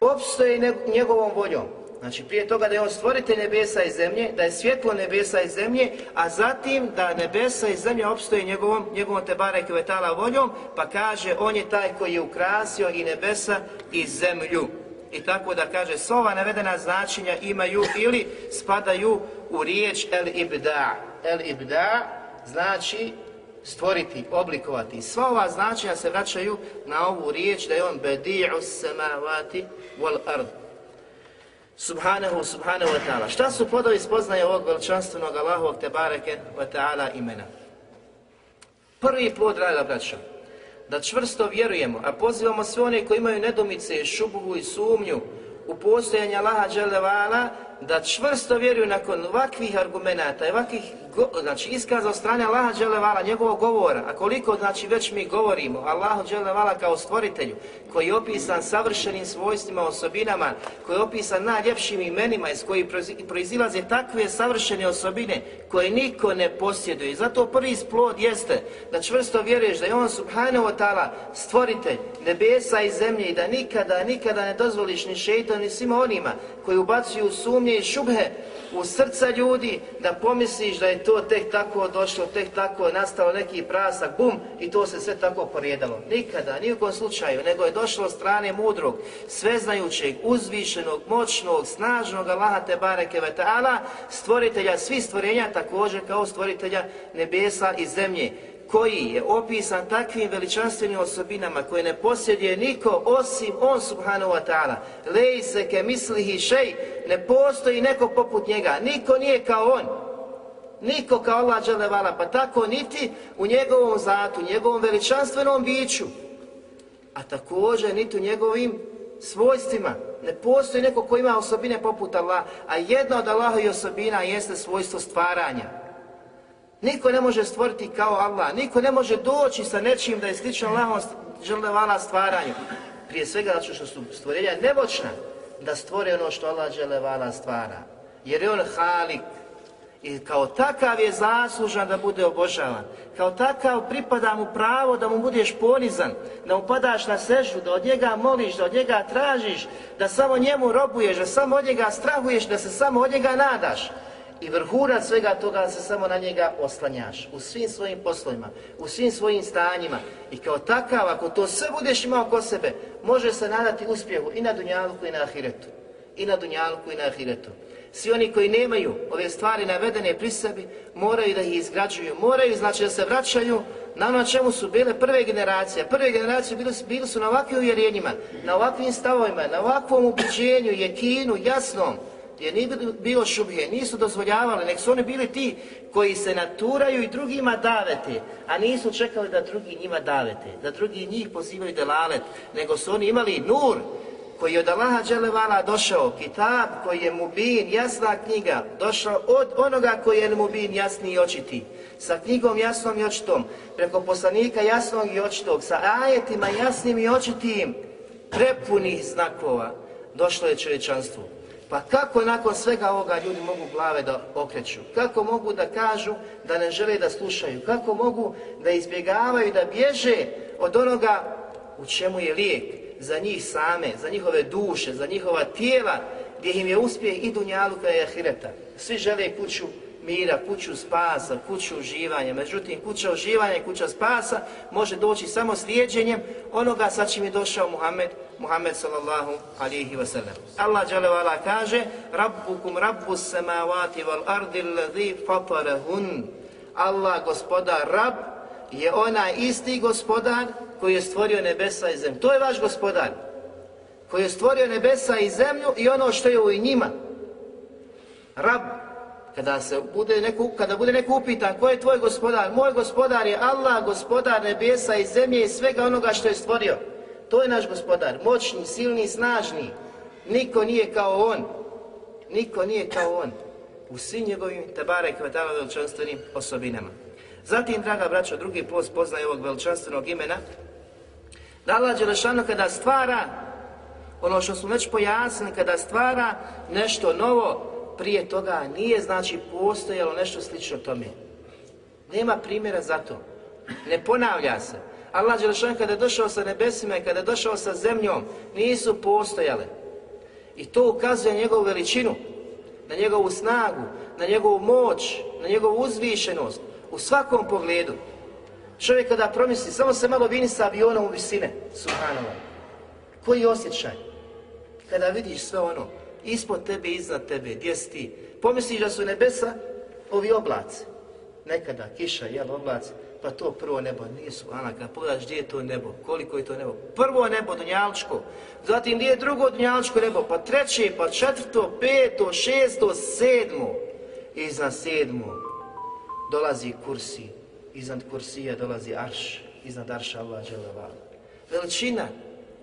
opstoje njegovom voljom. Znači prije toga da je on stvoritelj nebesa i zemlje, da je svjetlo nebesa i zemlje, a zatim da nebesa i zemlja opstoje njegovom, njegovom tebare kvetala voljom, pa kaže on je taj koji je ukrasio i nebesa i zemlju. I tako da kaže, sva ova navedena značenja imaju ili spadaju u riječ el ibda. El ibda znači stvoriti, oblikovati. Sva ova značenja se vraćaju na ovu riječ da je on bedi'u samavati wal ard Subhanahu, subhanahu wa ta'ala. Šta su plodovi spoznaje ovog veličanstvenog Allahovog te bareke wa ta'ala imena? Prvi plod, draga braća, da čvrsto vjerujemo, a pozivamo sve one koji imaju nedomice, šubuhu i sumnju u postojanje Allaha dželevala, da čvrsto vjeruju nakon ovakvih argumenata i ovakvih znači, iskaza od strane Allaha dželevala, njegovog govora, a koliko znači već mi govorimo Allahu dželevala kao stvoritelju, koji je opisan savršenim svojstvima, osobinama, koji je opisan najljepšim imenima iz koji proizilaze takve savršene osobine koje niko ne posjeduje. Zato prvi splod jeste da čvrsto vjeruješ da je on subhanahu wa ta'ala stvoritelj nebesa i zemlje i da nikada, nikada ne dozvoliš ni šeitan ni svima onima koji ubacuju sumnje i šubhe u srca ljudi da pomisliš da je to tek tako došlo, tek tako nastao neki prasak, bum, i to se sve tako porijedalo. Nikada, nijekom slučaju, nego je došlo od strane mudrog, sveznajućeg, uzvišenog, moćnog, snažnog Allaha te bareke ta'ala, stvoritelja svih stvorenja, također kao stvoritelja nebesa i zemlje koji je opisan takvim veličanstvenim osobinama koje ne posjeduje niko osim on subhanahu wa ta'ala. Lej se ke mislihi šej, ne postoji neko poput njega, niko nije kao on. Niko kao Allah dželevala, pa tako niti u njegovom zatu, njegovom veličanstvenom biću, a također niti u njegovim svojstvima. Ne postoji neko ko ima osobine poput Allah, a jedna od Allahovih osobina jeste svojstvo stvaranja. Niko ne može stvoriti kao Allah, niko ne može doći sa nečim da je slično Allahom dželevala stvaranju. Prije svega zato što su stvorenja nemoćna da stvore ono što Allah dželevala stvara. Jer je on halik, i kao takav je zaslužan da bude obožavan. Kao takav pripada mu pravo da mu budeš ponizan, da mu padaš na sežu, da od njega moliš, da od njega tražiš, da samo njemu robuješ, da samo od njega strahuješ, da se samo od njega nadaš. I vrhunac svega toga da se samo na njega oslanjaš u svim svojim poslovima, u svim svojim stanjima. I kao takav, ako to sve budeš imao kod sebe, može se nadati uspjehu i na Dunjaluku i na Ahiretu. I na Dunjaluku i na Ahiretu. Svi oni koji nemaju ove stvari navedene pri sebi, moraju da ih izgrađuju, moraju znači da se vraćaju na ono čemu su bile prve generacije. Prve generacije bili, bili su na ovakvim uvjerenjima, na ovakvim stavovima, na ovakvom ubiđenju, jekinu, jasnom, gdje nije bilo šubije, nisu dozvoljavali, nek su oni bili ti koji se naturaju i drugima davete, a nisu čekali da drugi njima davete, da drugi njih pozivaju delalet, nego su oni imali nur, koji je od Allaha Đelevala došao, kitab koji je mubin, jasna knjiga, došao od onoga koji je mubin, jasni i očiti, sa knjigom jasnom i očitom, preko poslanika jasnog i očitog, sa ajetima jasnim i očitim, prepunih znakova, došlo je čovječanstvu. Pa kako nakon svega ovoga ljudi mogu glave da okreću? Kako mogu da kažu da ne žele da slušaju? Kako mogu da izbjegavaju, da bježe od onoga u čemu je lijek? Za njih same, za njihove duše, za njihova tijela, gdje im je uspjeh i dunjaluka i ahireta. Svi žele kuću mira, kuću spasa, kuću uživanja. Međutim, kuća uživanja i kuća spasa može doći samo slijedženjem onoga sa čim je došao Muhammed, Muhammed sallallahu alihi wasallam. Allah dželevala kaže Rabbukum rabbu samavati wal ardi alladhi fatarahun. Allah gospodar Rab je onaj isti gospodar koji je stvorio nebesa i zemlju. To je vaš gospodar koji je stvorio nebesa i zemlju i ono što je u njima. Rab, kada se bude neko, kada bude neko upitan ko je tvoj gospodar, moj gospodar je Allah, gospodar nebesa i zemlje i svega onoga što je stvorio. To je naš gospodar, moćni, silni, snažni. Niko nije kao on. Niko nije kao on. U svim njegovim tabare kvetala veličanstvenim osobinama. Zatim, draga braćo, drugi post poznaje ovog veličanstvenog imena, da Allah Đelešanu kada stvara, ono što smo već pojasnili, kada stvara nešto novo, prije toga nije znači postojalo nešto slično tome. Nema primjera za to. Ne ponavlja se. Allah Đelešan kada je došao sa nebesima i kada je došao sa zemljom, nisu postojale. I to ukazuje njegovu veličinu, na njegovu snagu, na njegovu moć, na njegovu uzvišenost, u svakom pogledu. Čovjek kada promisli, samo se malo vini sa avionom u visine, subhanallah. Koji je osjećaj? Kada vidiš sve ono, ispod tebe, iznad tebe, gdje si ti? Pomisliš da su nebesa ovi oblaci. Nekada, kiša, jel, oblaci, pa to prvo nebo, nije su, Ana, kada pogledaš gdje je to nebo, koliko je to nebo. Prvo nebo, Dunjalčko, zatim gdje je drugo Dunjalčko nebo, pa treće, pa četvrto, peto, šesto, sedmo. Iznad sedmo dolazi kursi, iznad kursija dolazi arš, iznad arša Allah dželevala. Veličina,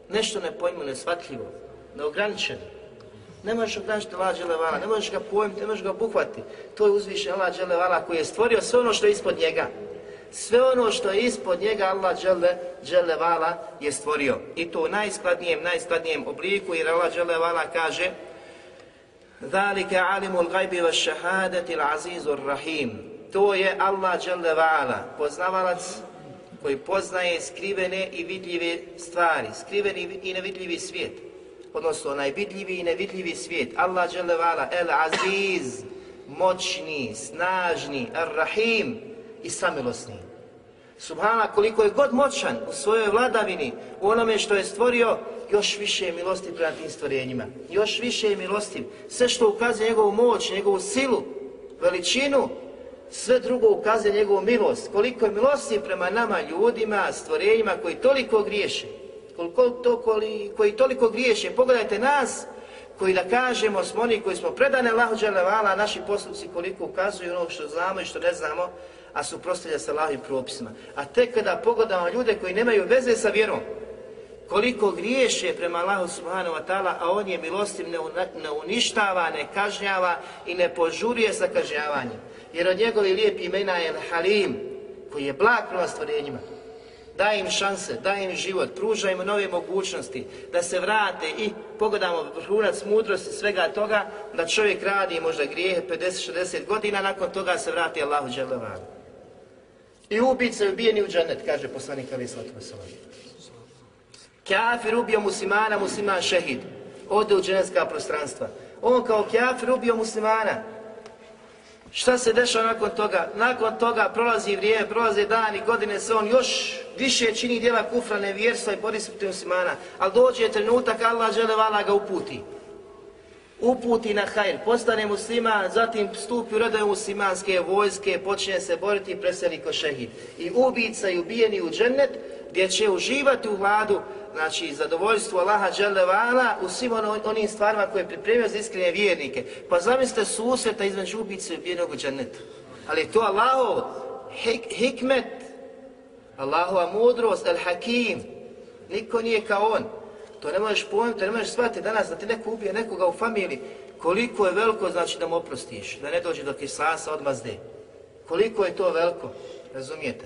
nešto nepojmljivo, nesvatljivo, neograničeno. Ne možeš ograničiti Allah dželevala, ne možeš ga pojmiti, ne možeš ga obuhvati. To je uzvišen Allah dželevala koji je stvorio sve ono što je ispod njega. Sve ono što je ispod njega Allah džele, dželevala je stvorio. I to u najskladnijem, najskladnijem obliku jer Allah dželevala kaže Zalike alimul gajbi wa šahadati azizur rahim to je Allah Đalevala, poznavalac koji poznaje skrivene i vidljive stvari, skriveni i nevidljivi svijet. Odnosno, onaj vidljivi i nevidljivi svijet. Allah Đalevala, El Aziz, moćni, snažni, Ar-Rahim i samilosni. Subhana, koliko je god moćan u svojoj vladavini, u onome što je stvorio, još više je milosti prema tim stvorenjima. Još više je milosti. Sve što ukazuje njegovu moć, njegovu silu, veličinu, sve drugo ukazuje njegovu milost. Koliko je milosti prema nama ljudima, stvorenjima koji toliko griješe. Koliko to, koji, koji toliko griješe. Pogledajte nas koji da kažemo smo oni koji smo predane Allahu dželevala, naši postupci koliko ukazuju ono što znamo i što ne znamo, a suprotstavlja se Allahovim propisima. A tek kada pogledamo ljude koji nemaju veze sa vjerom, koliko griješe prema Allahu subhanahu wa ta'ala, a on je milostiv, ne uništava, ne kažnjava i ne požuruje sa kažnjavanjem. Jer od njegovi lijepi imena je Halim, koji je blag prema stvorenjima. Daje im šanse, daje im život, pruža im nove mogućnosti, da se vrate i pogledamo vrhunac mudrosti svega toga, da čovjek radi možda grijehe 50-60 godina, nakon toga se vrati Allahu dželevan. I ubice ubijeni u džennet, kaže poslanik Ali Slatu Kafir ubio muslimana, musliman šehid. Ode u dženevska prostranstva. On kao kafir ubio muslimana. Šta se dešava nakon toga? Nakon toga prolazi vrijeme, prolaze dani, godine se on još više čini djela kufra, nevjerstva i porisputi muslimana. Ali dođe trenutak, Allah žele vala ga uputi. Uputi na hajr, postane musliman, zatim stupi u redove muslimanske vojske, počne se boriti i preseli ko šehid. I ubica i ubijeni u džennet, gdje će uživati u vladu, znači zadovoljstvo Allaha dželevala u svim ono, onim stvarima koje je pripremio za iskrene vjernike. Pa zamislite susreta između ubice i ubijenog u džennetu. Ali to Allahov hik, hikmet, Allahova mudrost, el hakim. Niko nije kao on. To ne možeš pojmiti, ne možeš shvatiti danas da ti neko ubije nekoga u familiji. Koliko je veliko znači da mu oprostiš, da ne dođe do kisasa odmazde. Koliko je to veliko, razumijete?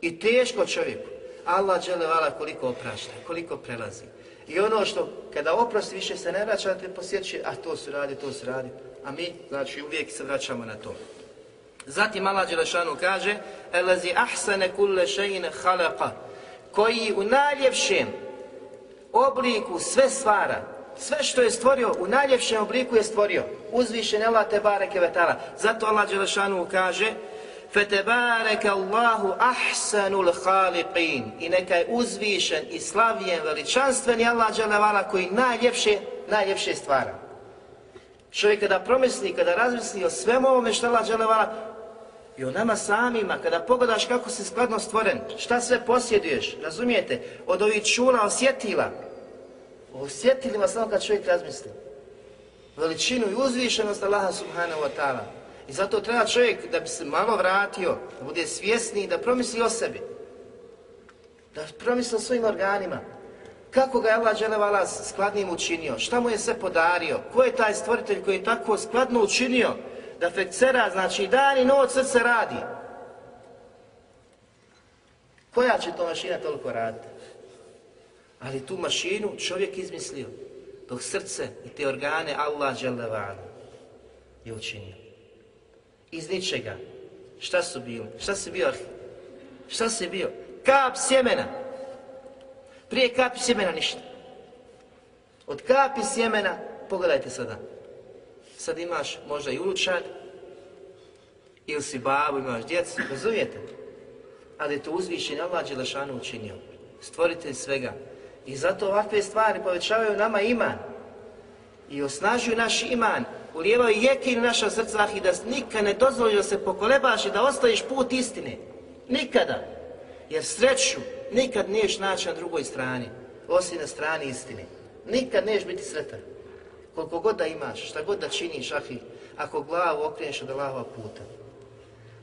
I teško čovjeku. Allah džele vala koliko oprašta, koliko prelazi. I ono što kada oprosti više se ne vraća, te posjeći, a to su radi, to su radi. A mi, znači, uvijek se vraćamo na to. Zatim Allah Đelešanu kaže Elazi ahsane kulle šeine halaqa koji u najljepšem obliku sve stvara. Sve što je stvorio, u najljepšem obliku je stvorio. Uzvišen je Allah te bareke vetala. Zato Allah Đelešanu kaže Fetebareke Allahu ahsanul khaliqin i neka je uzvišen i slavljen veličanstveni Allah Đelevala koji najljepše, najljepše stvara. Čovjek kada promisli, kada razmisli o svemu ovome što Allah Đelevala i o nama samima, kada pogledaš kako si skladno stvoren, šta sve posjeduješ, razumijete, od ovih čula osjetila, o osjetilima samo kad čovjek razmisli. Veličinu i uzvišenost Allaha subhanahu wa ta'ala. I zato treba čovjek da bi se malo vratio, da bude svjesniji, da promisli o sebi. Da promisli o svojim organima. Kako ga je Allah dželevala skladnim učinio? Šta mu je sve podario? Ko je taj stvoritelj koji je tako skladno učinio? Da fekcera, znači dan i noć srce radi. Koja će to mašina toliko raditi? Ali tu mašinu čovjek izmislio. Dok srce i te organe Allah dželevala je učinio. Iz ničega. Šta su bili? Šta si bio? Šta si bio? Kap sjemena. Prije kapi sjemena ništa. Od kapi sjemena, pogledajte sada. Sad imaš možda i unučad, ili si babu, imaš djecu, razumijete? Ali to uzvišenje Allah Đelešanu učinio. Stvoritelj svega. I zato ovakve stvari povećavaju nama iman. I osnažuju naš iman. Ulijevaju jekin naša srca i da nikad ne dozvoli da se pokolebaš i da ostaviš put istine. Nikada. Jer sreću nikad niješ naći na drugoj strani, osim na strani istine. Nikad niješ biti sretan. Koliko god da imaš, šta god da činiš, ahi, ako glavu okreneš od Allahova puta.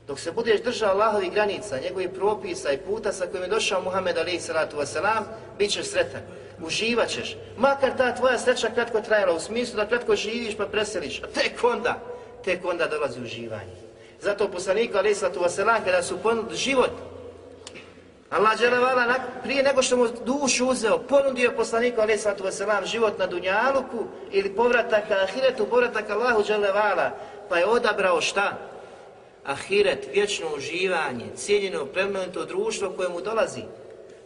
Dok se budeš držao Allahovih granica, njegovih propisa i puta sa kojim je došao Muhammed alaih salatu wasalam, bit ćeš sretan. Uživat ćeš. Makar ta tvoja sreća kratko trajala, u smislu da kratko živiš pa preseliš. A tek onda, tek onda dolazi uživanje. Zato poslaniku alaih salatu wasalam, kada su ponudili život, Allah dželevala prije nego što mu dušu uzeo, ponudio poslaniku alaih sallatu wasalam život na Dunjaluku ili povratak Ahiretu, povratak Allahu dželevala, pa je odabrao šta? Ahiret, vječno uživanje, cijeljeno, plemenito društvo koje mu dolazi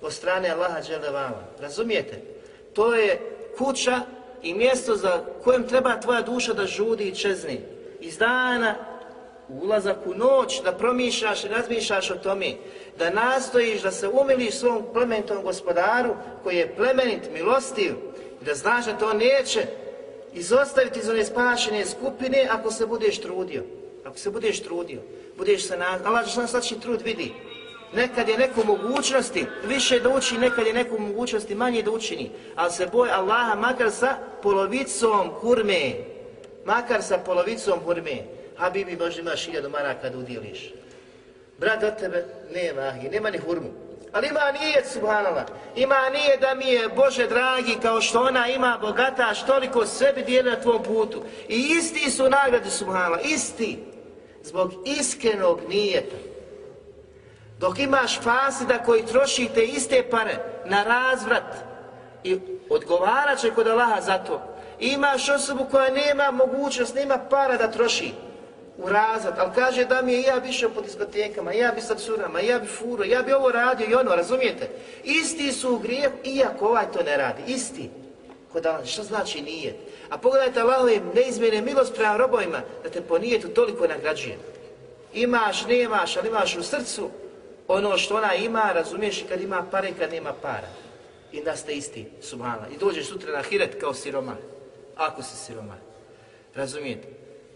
od strane Allaha dželevala. Razumijete? To je kuća i mjesto za kojem treba tvoja duša da žudi i čezni. Iz dana ulazak u noć, da promišljaš i razmišljaš o tome, da nastojiš da se umiliš svom plemenitom gospodaru koji je plemenit, milostiv, i da znaš da to neće izostaviti iz one spašene skupine ako se budeš trudio. Ako se budeš trudio, budeš se na... Allah svači trud vidi. Nekad je neko mogućnosti više da uči, nekad je neko mogućnosti manje da učini. Ali se boje Allaha makar sa polovicom hurme. Makar sa polovicom hurme. Habibi, možda imaš hiljadu maraka da udjeliš. Brat od tebe nema ahi, nema ni hurmu. Ali ima nije, subhanallah. Ima nije da mi je, Bože dragi, kao što ona ima bogataš, toliko sebi dijeli na tvom putu. I isti su nagrade, subhanallah, isti. Zbog iskrenog nijeta. Dok imaš fasida koji troši te iste pare na razvrat i odgovarat će kod Allaha za to. Imaš osobu koja nema mogućnost, nema para da troši u razvrat, ali kaže da mi je ja bi išao po diskotekama, ja bi sa curama, ja bi furo, ja bi ovo radio i ono, razumijete? Isti su u grijehu, iako ovaj to ne radi, isti. Kod Allah, što znači nije? A pogledajte Allahove neizmjene milost prema robovima, da te po nijetu toliko nagrađuje. Imaš, nemaš, ali imaš u srcu ono što ona ima, razumiješ i kad ima pare kad nema para. I da ste isti, subhala. I dođeš sutra na hiret kao siroma. Ako si siroma. Razumijete?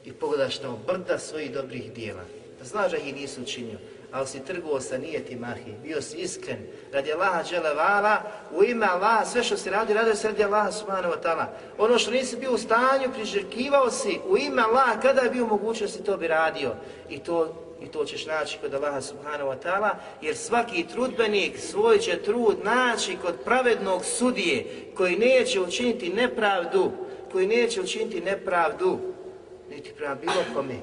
I pogledaš tamo brda svojih dobrih dijela. Znaš da ih nisu učinio, ali si trgovao sa nijeti mahi, bio si iskren, radi Allaha dželevala, u ime Allaha, sve što si radio, radio se radi Allaha subhanahu wa ta'ala. Ono što nisi bio u stanju, priželjkivao si u ime Allaha, kada je bio mogućnosti, to bi radio. I to i to ćeš naći kod Allaha subhanahu wa ta'ala, jer svaki trudbenik svoj će trud naći kod pravednog sudije koji neće učiniti nepravdu, koji neće učiniti nepravdu, niti prema bilo kome,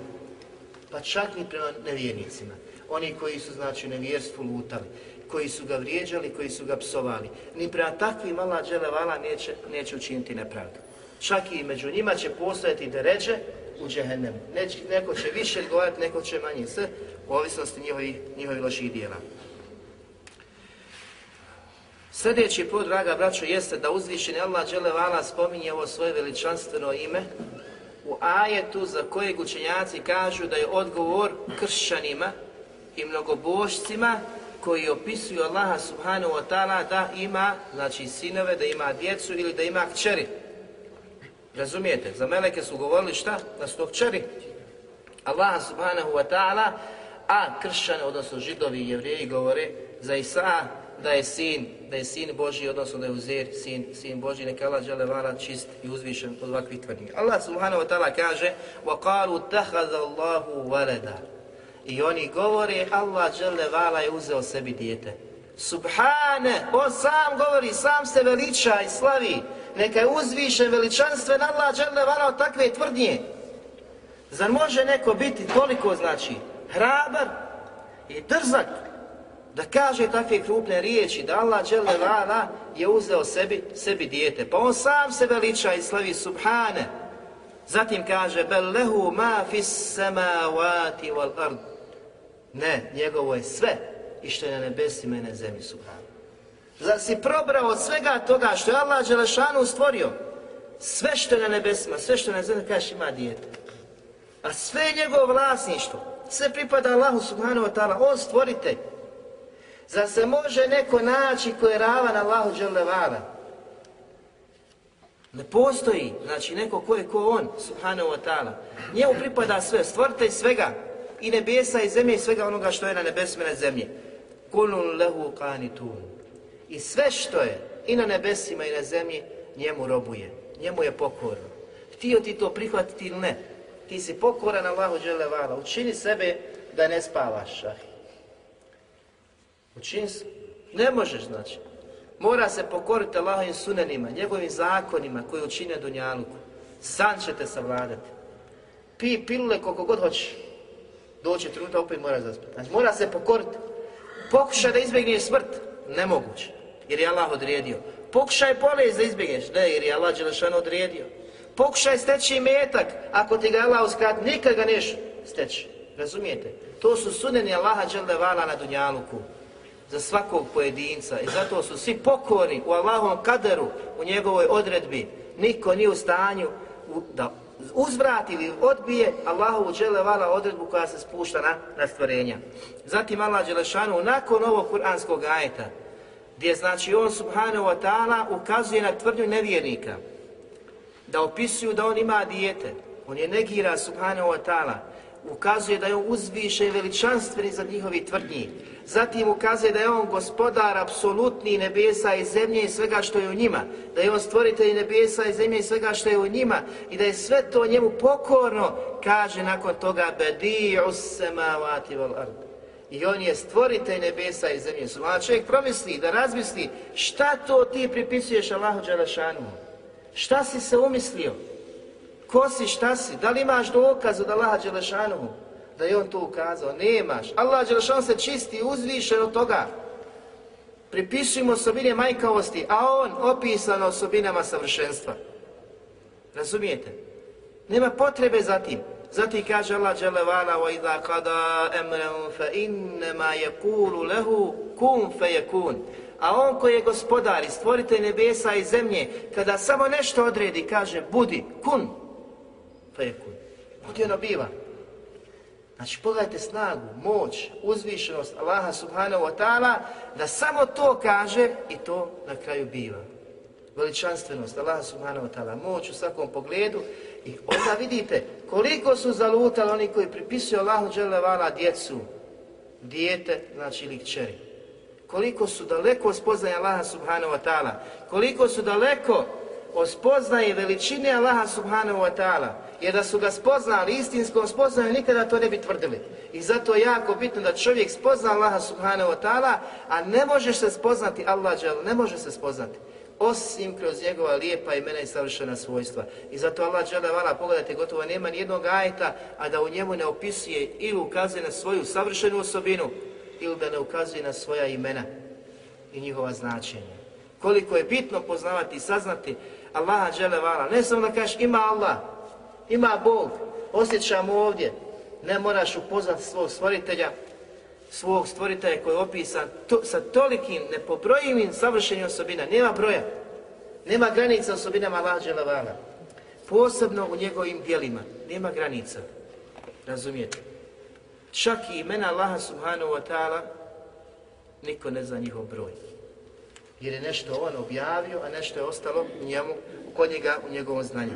pa čak ni prema nevjernicima. Oni koji su, znači, nevjerstvu lutali, koji su ga vrijeđali, koji su ga psovali. Ni prema takvim Allah dželevala neće, neće učiniti nepravdu. Čak i među njima će postojati deređe u džehennemu. Neko će više odgovarati, neko će manje. Sve u ovisnosti njihovih, njihovih loših dijela. Sljedeći put, draga braćo, jeste da uzvišeni Allah dželevala spominje ovo svoje veličanstveno ime u ajetu za kojeg učenjaci kažu da je odgovor kršćanima i mnogobožcima koji opisuju Allaha subhanahu wa ta'ala da ima, znači sinove, da ima djecu ili da ima kćeri. Razumijete? Za meleke su govorili šta? Da su to kćeri. Allaha subhanahu wa ta'ala, a kršćane, odnosno židovi i jevrijeji govore za Isa da je sin, da je sin Boži, odnosno da je uzer sin, sin Boži, neka Allah žele vala čist i uzvišen od ovakvih tvrdnji. Allah subhanahu wa ta'ala kaže وَقَالُوا تَحَذَ اللَّهُ وَلَدَ I oni govore Allah žele vala je uzeo sebi dijete. Subhane, on sam govori, sam se veliča i slavi. Neka je uzvišen veličanstven Allah žele vala od takve tvrdnje. Zar može neko biti toliko, znači, hrabar i drzak da kaže takve krupne riječi, da Allah dželle vala je uzeo sebi, sebi dijete. Pa on sam se veliča i slavi subhane. Zatim kaže, bel lehu ma fis samavati wal ard. Ne, njegovo je sve i što je na nebesima i na zemlji subhane. Zar si probrao od svega toga što je Allah Đelešanu stvorio? Sve što je na nebesima, sve što je na zemlji, kažeš ima dijete. A sve je njegovo vlasništvo. Sve pripada Allahu subhanahu wa ta'ala. On stvoritelj. Zar se može neko naći ko je ravan Allahu dželevala? Ne postoji, znači neko ko je ko on, subhanahu wa ta'ala. Njemu pripada sve, stvoritelj svega, i nebesa i zemlje i svega onoga što je na nebesima na zemlji. Kulun lehu qanitun. I sve što je i na nebesima i na zemlji, njemu robuje, njemu je pokorno. Htio ti to prihvatiti ili ne, ti si pokoran Allahu dželevala, učini sebe da ne spavaš, šahi. Učini se. Ne možeš, znači. Mora se pokoriti Allahovim sunenima, njegovim zakonima koji učine Dunjaluku. San će te savladati. Pi pilule koliko god hoćeš. Doći trenutak, opet mora zaspati. Znači, mora se pokoriti. Pokušaj da izbjegneš smrt. Nemoguće. Jer je Allah odredio. Pokušaj bolest da izbjegneš. Ne, jer je Allah Đelešanu odredio. Pokušaj steći metak. Ako ti ga Allah uskrati, nikad ga neš steći. Razumijete? To su suneni Allaha Đelevala na Dunjaluku za svakog pojedinca i zato su svi pokorni u Allahovom kaderu, u njegovoj odredbi. Niko nije u stanju da uzvrati ili odbije Allahovu dželevala odredbu koja se spušta na, na stvorenja. Zatim Allah Đelešanu nakon ovog kuranskog ajeta, gdje znači on subhanahu wa ta'ala ukazuje na tvrdnju nevjernika, da opisuju da on ima dijete, on je negira subhanahu wa ta'ala, ukazuje da je on uzvišen i veličanstveni za njihovi tvrdnji. Zatim ukazuje da je on gospodar apsolutni nebesa i zemlje i svega što je u njima. Da je on stvoritelj nebesa i zemlje i svega što je u njima. I da je sve to njemu pokorno, kaže nakon toga Bedi'u semavati wal ard. I on je stvoritelj nebesa i zemlje. A čovjek promisli, da razmisli, šta to ti pripisuješ Allahu Đelešanu? Šta si se umislio? Ko si, šta si? Da li imaš dokaz od Allaha Đelešanu? Da je on to ukazao? Nemaš. Allah Đelešanu se čisti, uzvišen od toga. Pripisujemo osobine majkavosti, a on opisan osobinama savršenstva. Razumijete? Nema potrebe za tim. Zatim kaže Allah Đelevala وَإِذَا قَدَا أَمْرًا فَإِنَّمَا يَقُولُ لَهُ كُنْ فَيَكُونَ A on koji je gospodar i stvoritelj nebesa i zemlje, kada samo nešto odredi, kaže budi, kun, fekun. Budi ono biva. Znači pogledajte snagu, moć, uzvišenost Allaha subhanahu wa ta'ala da samo to kaže i to na kraju biva. Veličanstvenost Allaha subhanahu wa ta'ala, moć u svakom pogledu i onda vidite koliko su zalutali oni koji pripisuju Allahu dželevala djecu, dijete, znači ili kćeri. Koliko su daleko od spoznaja Allaha subhanahu wa ta'ala, koliko su daleko od spoznaje veličine Allaha subhanahu wa ta'ala, jer da su ga spoznali istinskom spoznaju nikada to ne bi tvrdili. I zato je jako bitno da čovjek spozna Allaha subhanahu wa ta'ala, a ne možeš se spoznati Allah ne može se spoznati osim kroz njegova lijepa imena i savršena svojstva. I zato Allah džele vala, pogledajte, gotovo nema ni jednog ajeta, a da u njemu ne opisuje ili ukazuje na svoju savršenu osobinu, ili da ne ukazuje na svoja imena i njihova značenja. Koliko je bitno poznavati i saznati Allaha džele vala. Ne samo da kažeš ima Allah, ima Bog, osjećam ovdje. Ne moraš upoznati svog stvoritelja, svog stvoritelja koji je opisan to, sa tolikim nepobrojivim savršenim osobina. Nema broja. Nema granica osobinama džele vala. Posebno u njegovim dijelima. Nema granica. Razumijete? Čak i imena Allaha subhanahu wa ta'ala niko ne zna njihov broj. Jer je nešto on objavio, a nešto je ostalo njemu, kod njega, u njegovom znanju.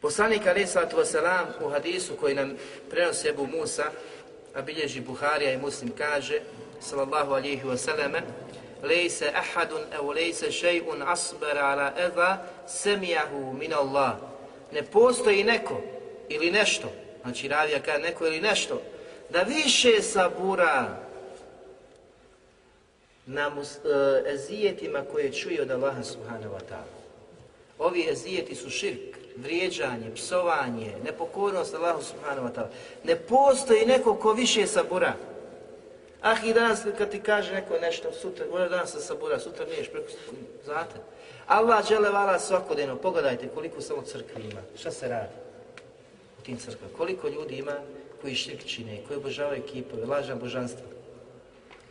Poslanik alaih sallatu wasalam u hadisu koji nam prenosi Ebu Musa, a bilježi Buharija i Muslim kaže, sallallahu alihi wasallam, lejse ahadun evo lejse šejun asbara ala eza semijahu min Allah. Ne postoji neko ili nešto, znači ravija kaže neko ili nešto, da više sabura na mus, uh, ezijetima koje čuje od Allaha subhanahu wa ta'ala. Ovi ezijeti su širk, vrijeđanje, psovanje, nepokornost Allahu subhanahu wa ta'ala. Ne postoji neko ko više sabura. Ah i danas kad ti kaže neko nešto, sutra, možda danas se sabura, sutra niješ, preko, znate. Allah žele vala svakodnevno, pogledajte koliko samo crkvi ima, šta se radi u tim crkvama, koliko ljudi ima koji širk čine, koji obožavaju kipove, lažna božanstva.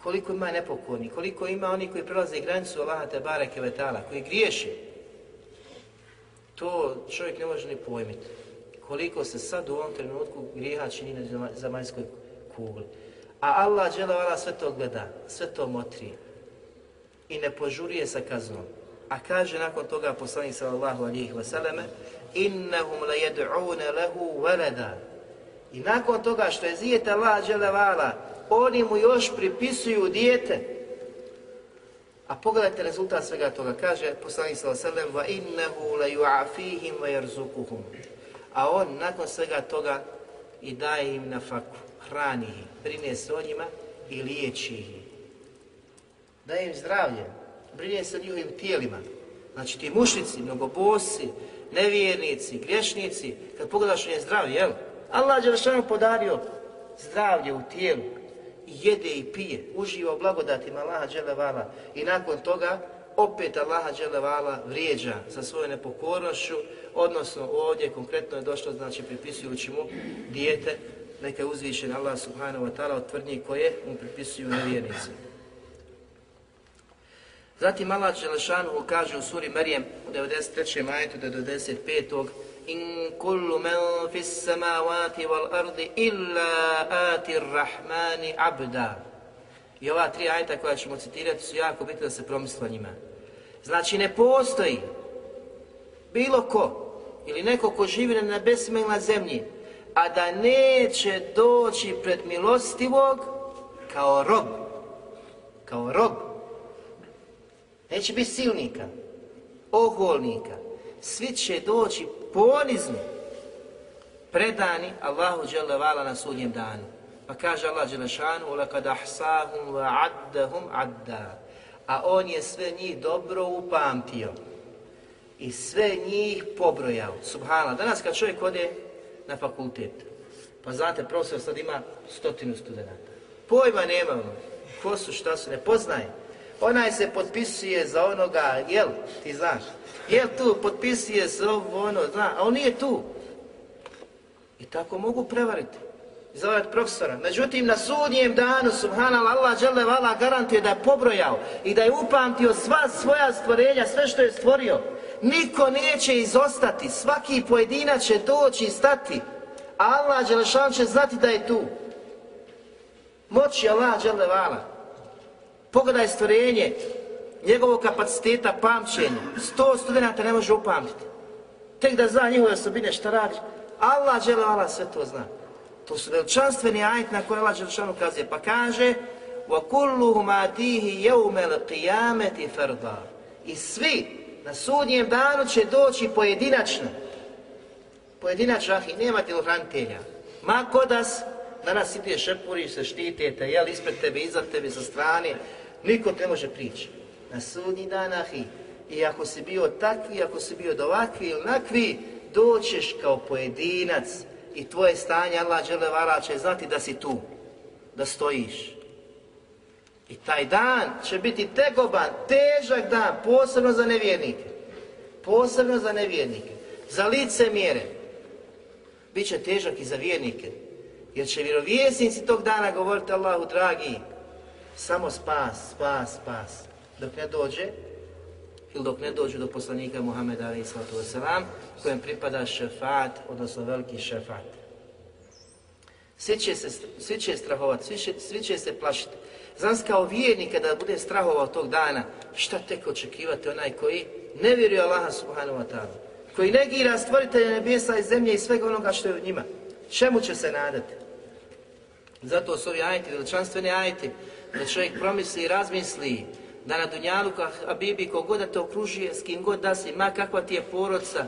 Koliko ima nepokorni, koliko ima oni koji prelaze granicu Allaha te bareke vetala, koji griješe. To čovjek ne može ni pojmiti. Koliko se sad u ovom trenutku grijeha čini na zemaljskoj kugli. A Allah dželevala sve to gleda, sve to motri i ne požurije sa kaznom. A kaže nakon toga poslanik sallallahu alihi wasallam innahum la yad'una lahu walada. I nakon toga što je zijeta Allah dželevala, oni mu još pripisuju dijete. A pogledajte rezultat svega toga. Kaže poslanik sallallahu "Va innahu la yu'afihim wa yarzuquhum." A on nakon svega toga i daje im na faku, hrani ih, brine se o njima i liječi ih. Daje im zdravlje, brine se o njihovim tijelima. Znači ti mušnici, mnogobosi, nevjernici, griješnici, kad pogledaš je zdrav, jel? Allah je podario zdravlje u tijelu, jede i pije, uživa u blagodatima Allaha dželevala i nakon toga opet Allaha dželevala vrijeđa sa svojom nepokornošću, odnosno ovdje konkretno je došlo, znači pripisujući mu dijete, neka je uzvišen Allah subhanahu wa ta'ala od tvrdnji koje mu pripisuju nevjernici. Zatim Allah Đelešanu kaže u suri Marijem u 93. majetu do 95 kullu man fis samawati wal ardi illa ati rahmani abda. I ova tri ajta koja ćemo citirati su jako bitne da se promisla njima. Znači ne postoji bilo ko ili neko ko živi na nebesima na zemlji, a da neće doći pred milostivog kao rob. Kao rob. Neće biti silnika, oholnika. Svi će doći ponizni, predani Allahu dželevala na sudnjem danu. Pa kaže Allah dželešanu, lakad ahsahum wa addahum adda. A on je sve njih dobro upamtio i sve njih pobrojao. Subhana, danas kad čovjek ode na fakultet, pa znate, profesor sad ima stotinu studenta. Pojma nema ono, ko su, šta su, ne poznaje. Onaj se potpisuje za onoga, jel, ti znaš, jel tu, potpisuje se ovo, ono, zna, a on nije tu. I tako mogu prevariti. Zavarati profesora. Međutim, na sudnjem danu, subhanallah, Allah žele vala garantuje da je pobrojao i da je upamtio sva svoja stvorenja, sve što je stvorio. Niko neće izostati, svaki pojedinac će doći i stati. Allah Đelešan će znati da je tu. Moći Allah Đelevala. Pogledaj stvorenje, njegovog kapaciteta pamćenja. Sto studenta ne može upamtiti. Tek da zna njihove osobine šta radi. Allah Đelevala sve to zna. To su veličanstveni ajit na koje Allah Đelešan ukazuje. Pa kaže وَكُلُّهُمْ آتِيهِ يَوْمَ الْقِيَامَةِ فَرْضًا I svi na sudnjem danu će doći pojedinačno. Pojedinačno, ah, i nema hranitelja. Ma kodas, danas ideš šepuriš se, štitete, jel, ispred tebe, iza tebe, sa strane, niko te može prići. Na sudnji dan, ahi, i ako si bio takvi, ako si bio dovakvi ili onakvi, doćeš kao pojedinac i tvoje stanje, Allah dželevala će znati da si tu, da stojiš. I taj dan će biti tegoban, težak dan, posebno za nevjernike. Posebno za nevjernike. Za lice mjere. Biće težak i za vjernike. Jer će vjerovjesnici tog dana govoriti Allahu dragi, samo spas, spas, spas. Dok ne dođe, ili dok ne dođu do poslanika Muhammeda alaih sallatu kojem pripada šefat, odnosno veliki šefat. Svi će, se, svi će strahovati, svi će, svi će se plašiti. Znam kao vjernik kada bude strahovao tog dana, šta tek očekivati onaj koji ne vjeruje Allaha subhanahu wa ta'ala, koji negira stvoritelja nebesa i zemlje i svega onoga što je u njima. Čemu će se nadati? Zato su ovi ajti, veličanstveni ajti, da čovjek promisli i razmisli, da na Dunjalu, a Bibi, kogod da te okružuje, s kim god da si, ma kakva ti je porodca,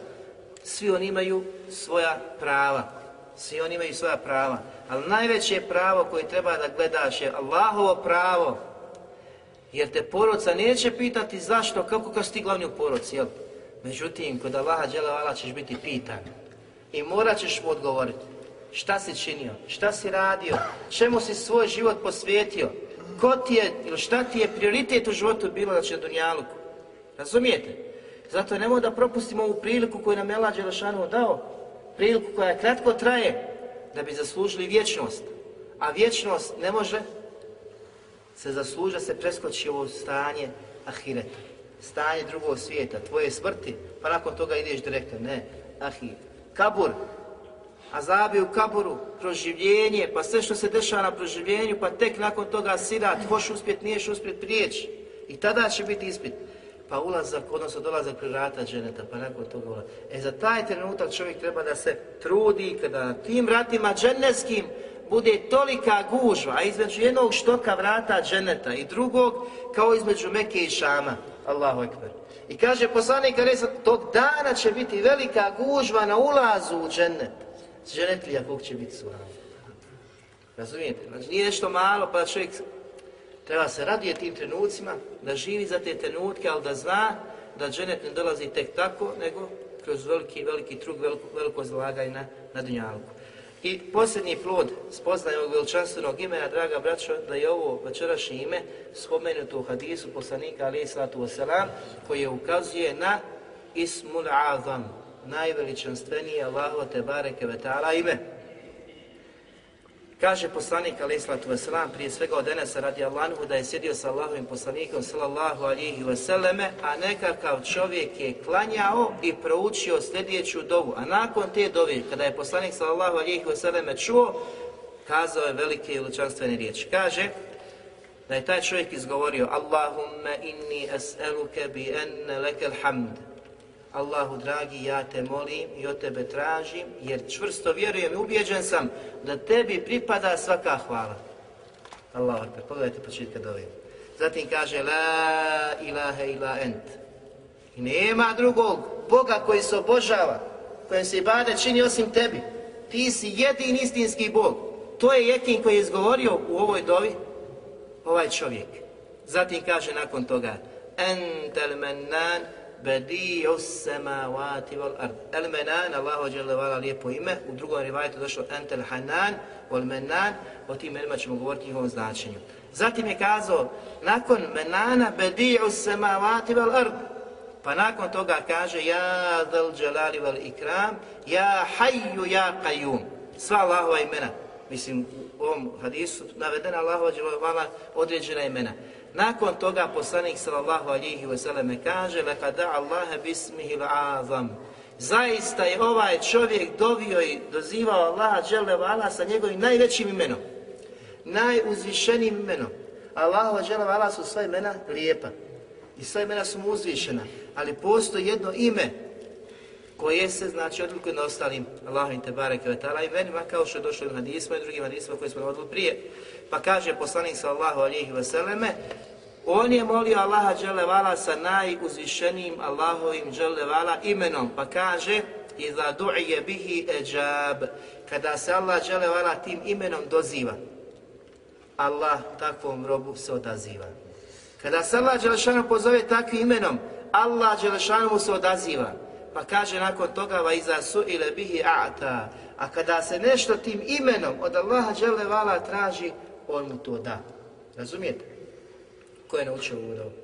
svi oni imaju svoja prava. Svi oni imaju svoja prava. Ali najveće pravo koje treba da gledaš je Allahovo pravo. Jer te porodca neće pitati zašto, kako kad si ti glavni u porodci, jel? Međutim, kod Allaha dželevala ćeš biti pitan. I morat ćeš mu odgovoriti. Šta si činio? Šta si radio? Čemu si svoj život posvijetio? Ko ti je, ili šta ti je prioritet u životu bilo na Dunjaluku? Razumijete? Zato nemoj da propustimo ovu priliku koju nam je Allah Đelešanu dao. Priliku koja kratko traje, da bi zaslužili vječnost. A vječnost ne može se zasluži da se preskoči ovo stanje ahireta. Stanje drugog svijeta, tvoje smrti, pa nakon toga ideš direktno. Ne, ahi, kabur, azabi u kaburu, proživljenje, pa sve što se dešava na proživljenju, pa tek nakon toga sirat, hoš uspjet, niješ uspjet prijeći. I tada će biti ispit. Pa ulazak, odnosno dolazak pri vrata dženeta, pa nakon toga ulazak. E za taj trenutak čovjek treba da se trudi, kada na tim vratima dženevskim bude tolika gužva, a između jednog štoka vrata dženeta i drugog, kao između Mekke i Šama. Allahu ekber. I kaže poslanik Aresa, tog dana će biti velika gužva na ulazu u dženet. Dženetlija kog će biti suha. Razumijete? Znači nije nešto malo pa čovjek treba se radije tim trenucima, da živi za te trenutke, ali da zna da dženet ne dolazi tek tako, nego kroz veliki, veliki trug, veliko, veliko na, na dunjalku. I posljednji plod spoznaje ovog veličanstvenog imena, draga braćo, da je ovo večerašnje ime spomenuto u hadisu poslanika alaih sallatu wasalam, koji ukazuje na Ismul Azam, najveličanstvenije Allahu te bareke ve ta'ala ime. Kaže poslanik alaih sallatu wasalam, prije svega od Enesa radi Allahu, da je sjedio sa Allahovim poslanikom sallallahu alihi wasallame, a nekakav čovjek je klanjao i proučio sljedeću dovu. A nakon te dove, kada je poslanik sallallahu alihi wasallame čuo, kazao je velike i veličanstvene riječi. Kaže, da je taj čovjek izgovorio Allahumma inni as'aluke bi enne lekel hamd Allahu dragi, ja te molim i od tebe tražim, jer čvrsto vjerujem i ubjeđen sam da tebi pripada svaka hvala. Allahu akbar. Pogledajte početka dove. Zatim kaže La ilaha ila ent. I nema drugog Boga koji se obožava, kojem se ibade čini osim tebi. Ti si jedin istinski Bog. To je jekin koji je izgovorio u ovoj dovi ovaj čovjek. Zatim kaže nakon toga Entel mennan badi'u samawati wal ard. El menan, Allahu dželle vala lijepo ime. U drugom rivajetu došlo entel hanan wal menan. O tim imenima ćemo govoriti njihovom značenju. Zatim je kazao nakon menana badi'u samawati wal ard. Pa nakon toga kaže Ja dhal jalali wal ikram Ja hayyu ja qayyum Sva Allahova imena Mislim u ovom hadisu navedena Allahova određena imena nakon toga poslanik sallallahu alihi wasallam kaže Laka da Allahe bismihi azam Zaista je ovaj čovjek dovio i dozivao Allaha dželevala sa njegovim najvećim imenom najuzvišenijim imenom Allahova dželevala su sva imena lijepa i sva imena su mu uzvišena ali postoji jedno ime koje se znači odlikuje na ostalim Allahovim te bareke taala imenima kao što je došlo u hadisima i drugim hadisima koje smo navodili prije. Pa kaže poslanik sallallahu alejhi ve selleme on je molio Allaha dželle vala sa najuzvišenijim Allahovim dželle vala imenom, pa kaže iza du'iye bihi ejab kada se Allah dželle vala tim imenom doziva Allah takvom robu se odaziva. Kada se Allah Đelešanu pozove takvim imenom, Allah Đelešanu mu se odaziva. Pa kaže nakon toga va iza su ile bihi a'ta. A kada se nešto tim imenom od Allaha dželle vala traži, on mu to da. Razumijete? Ko je naučio ovu dobu?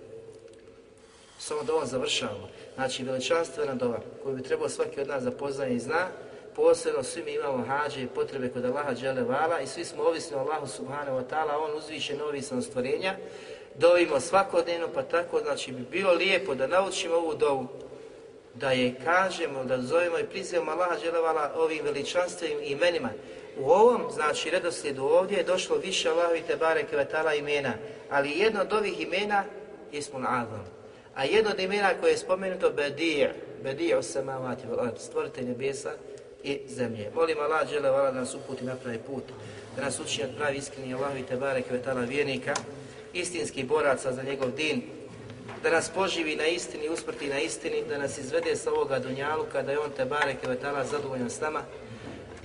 Samo da on završavamo. Znači veličanstvena dova koju bi trebao svaki od nas da poznaje i zna, posebno svi mi imamo hađe i potrebe kod Allaha dželle vala i svi smo ovisni o Allahu subhanahu wa ta'ala, on uzviše ovisan od stvorenja, dovimo svakodnevno, pa tako znači bi bilo lijepo da naučimo ovu dovu, da je kažemo, da zovemo i prizivamo Allaha dželevala ovim veličanstvenim imenima. U ovom, znači, redoslijedu ovdje je došlo više Allahovi te bare kvetala imena, ali jedno od ovih imena je Ismun Azam. A jedno od imena koje je spomenuto Bedir, Bedir osamavati, stvorite nebesa i zemlje. Molim Allah dželevala da nas uputi na pravi put, da nas učini od pravi iskreni Allahovi te bare kvetala vjernika, istinskih boraca za njegov din, da nas poživi na istini, usprti na istini, da nas izvede sa ovoga dunjaluka, da je on te bareke vetala zadovoljan s nama,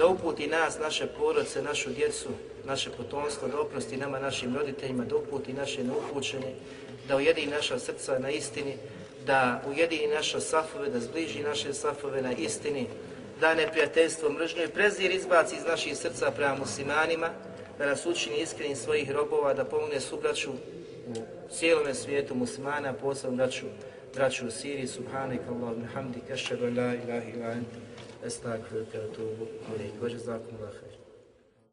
da uputi nas, naše porodce, našu djecu, naše potomstvo, da oprosti nama, našim roditeljima, da uputi naše neupućene, da ujedini naša srca na istini, da ujedini naše safove, da zbliži naše safove na istini, da neprijateljstvo, mržnju i prezir izbaci iz naših srca prema muslimanima, da nas učini iskrenim svojih robova, da pomogne subraću u cijelome svijetu muslimana, posebno braću, braću u Siriji, subhanak Allahum, hamdik, ašhedu la ilaha ila estakfiruka, tubu, ilaik, vađe zakum, Allah,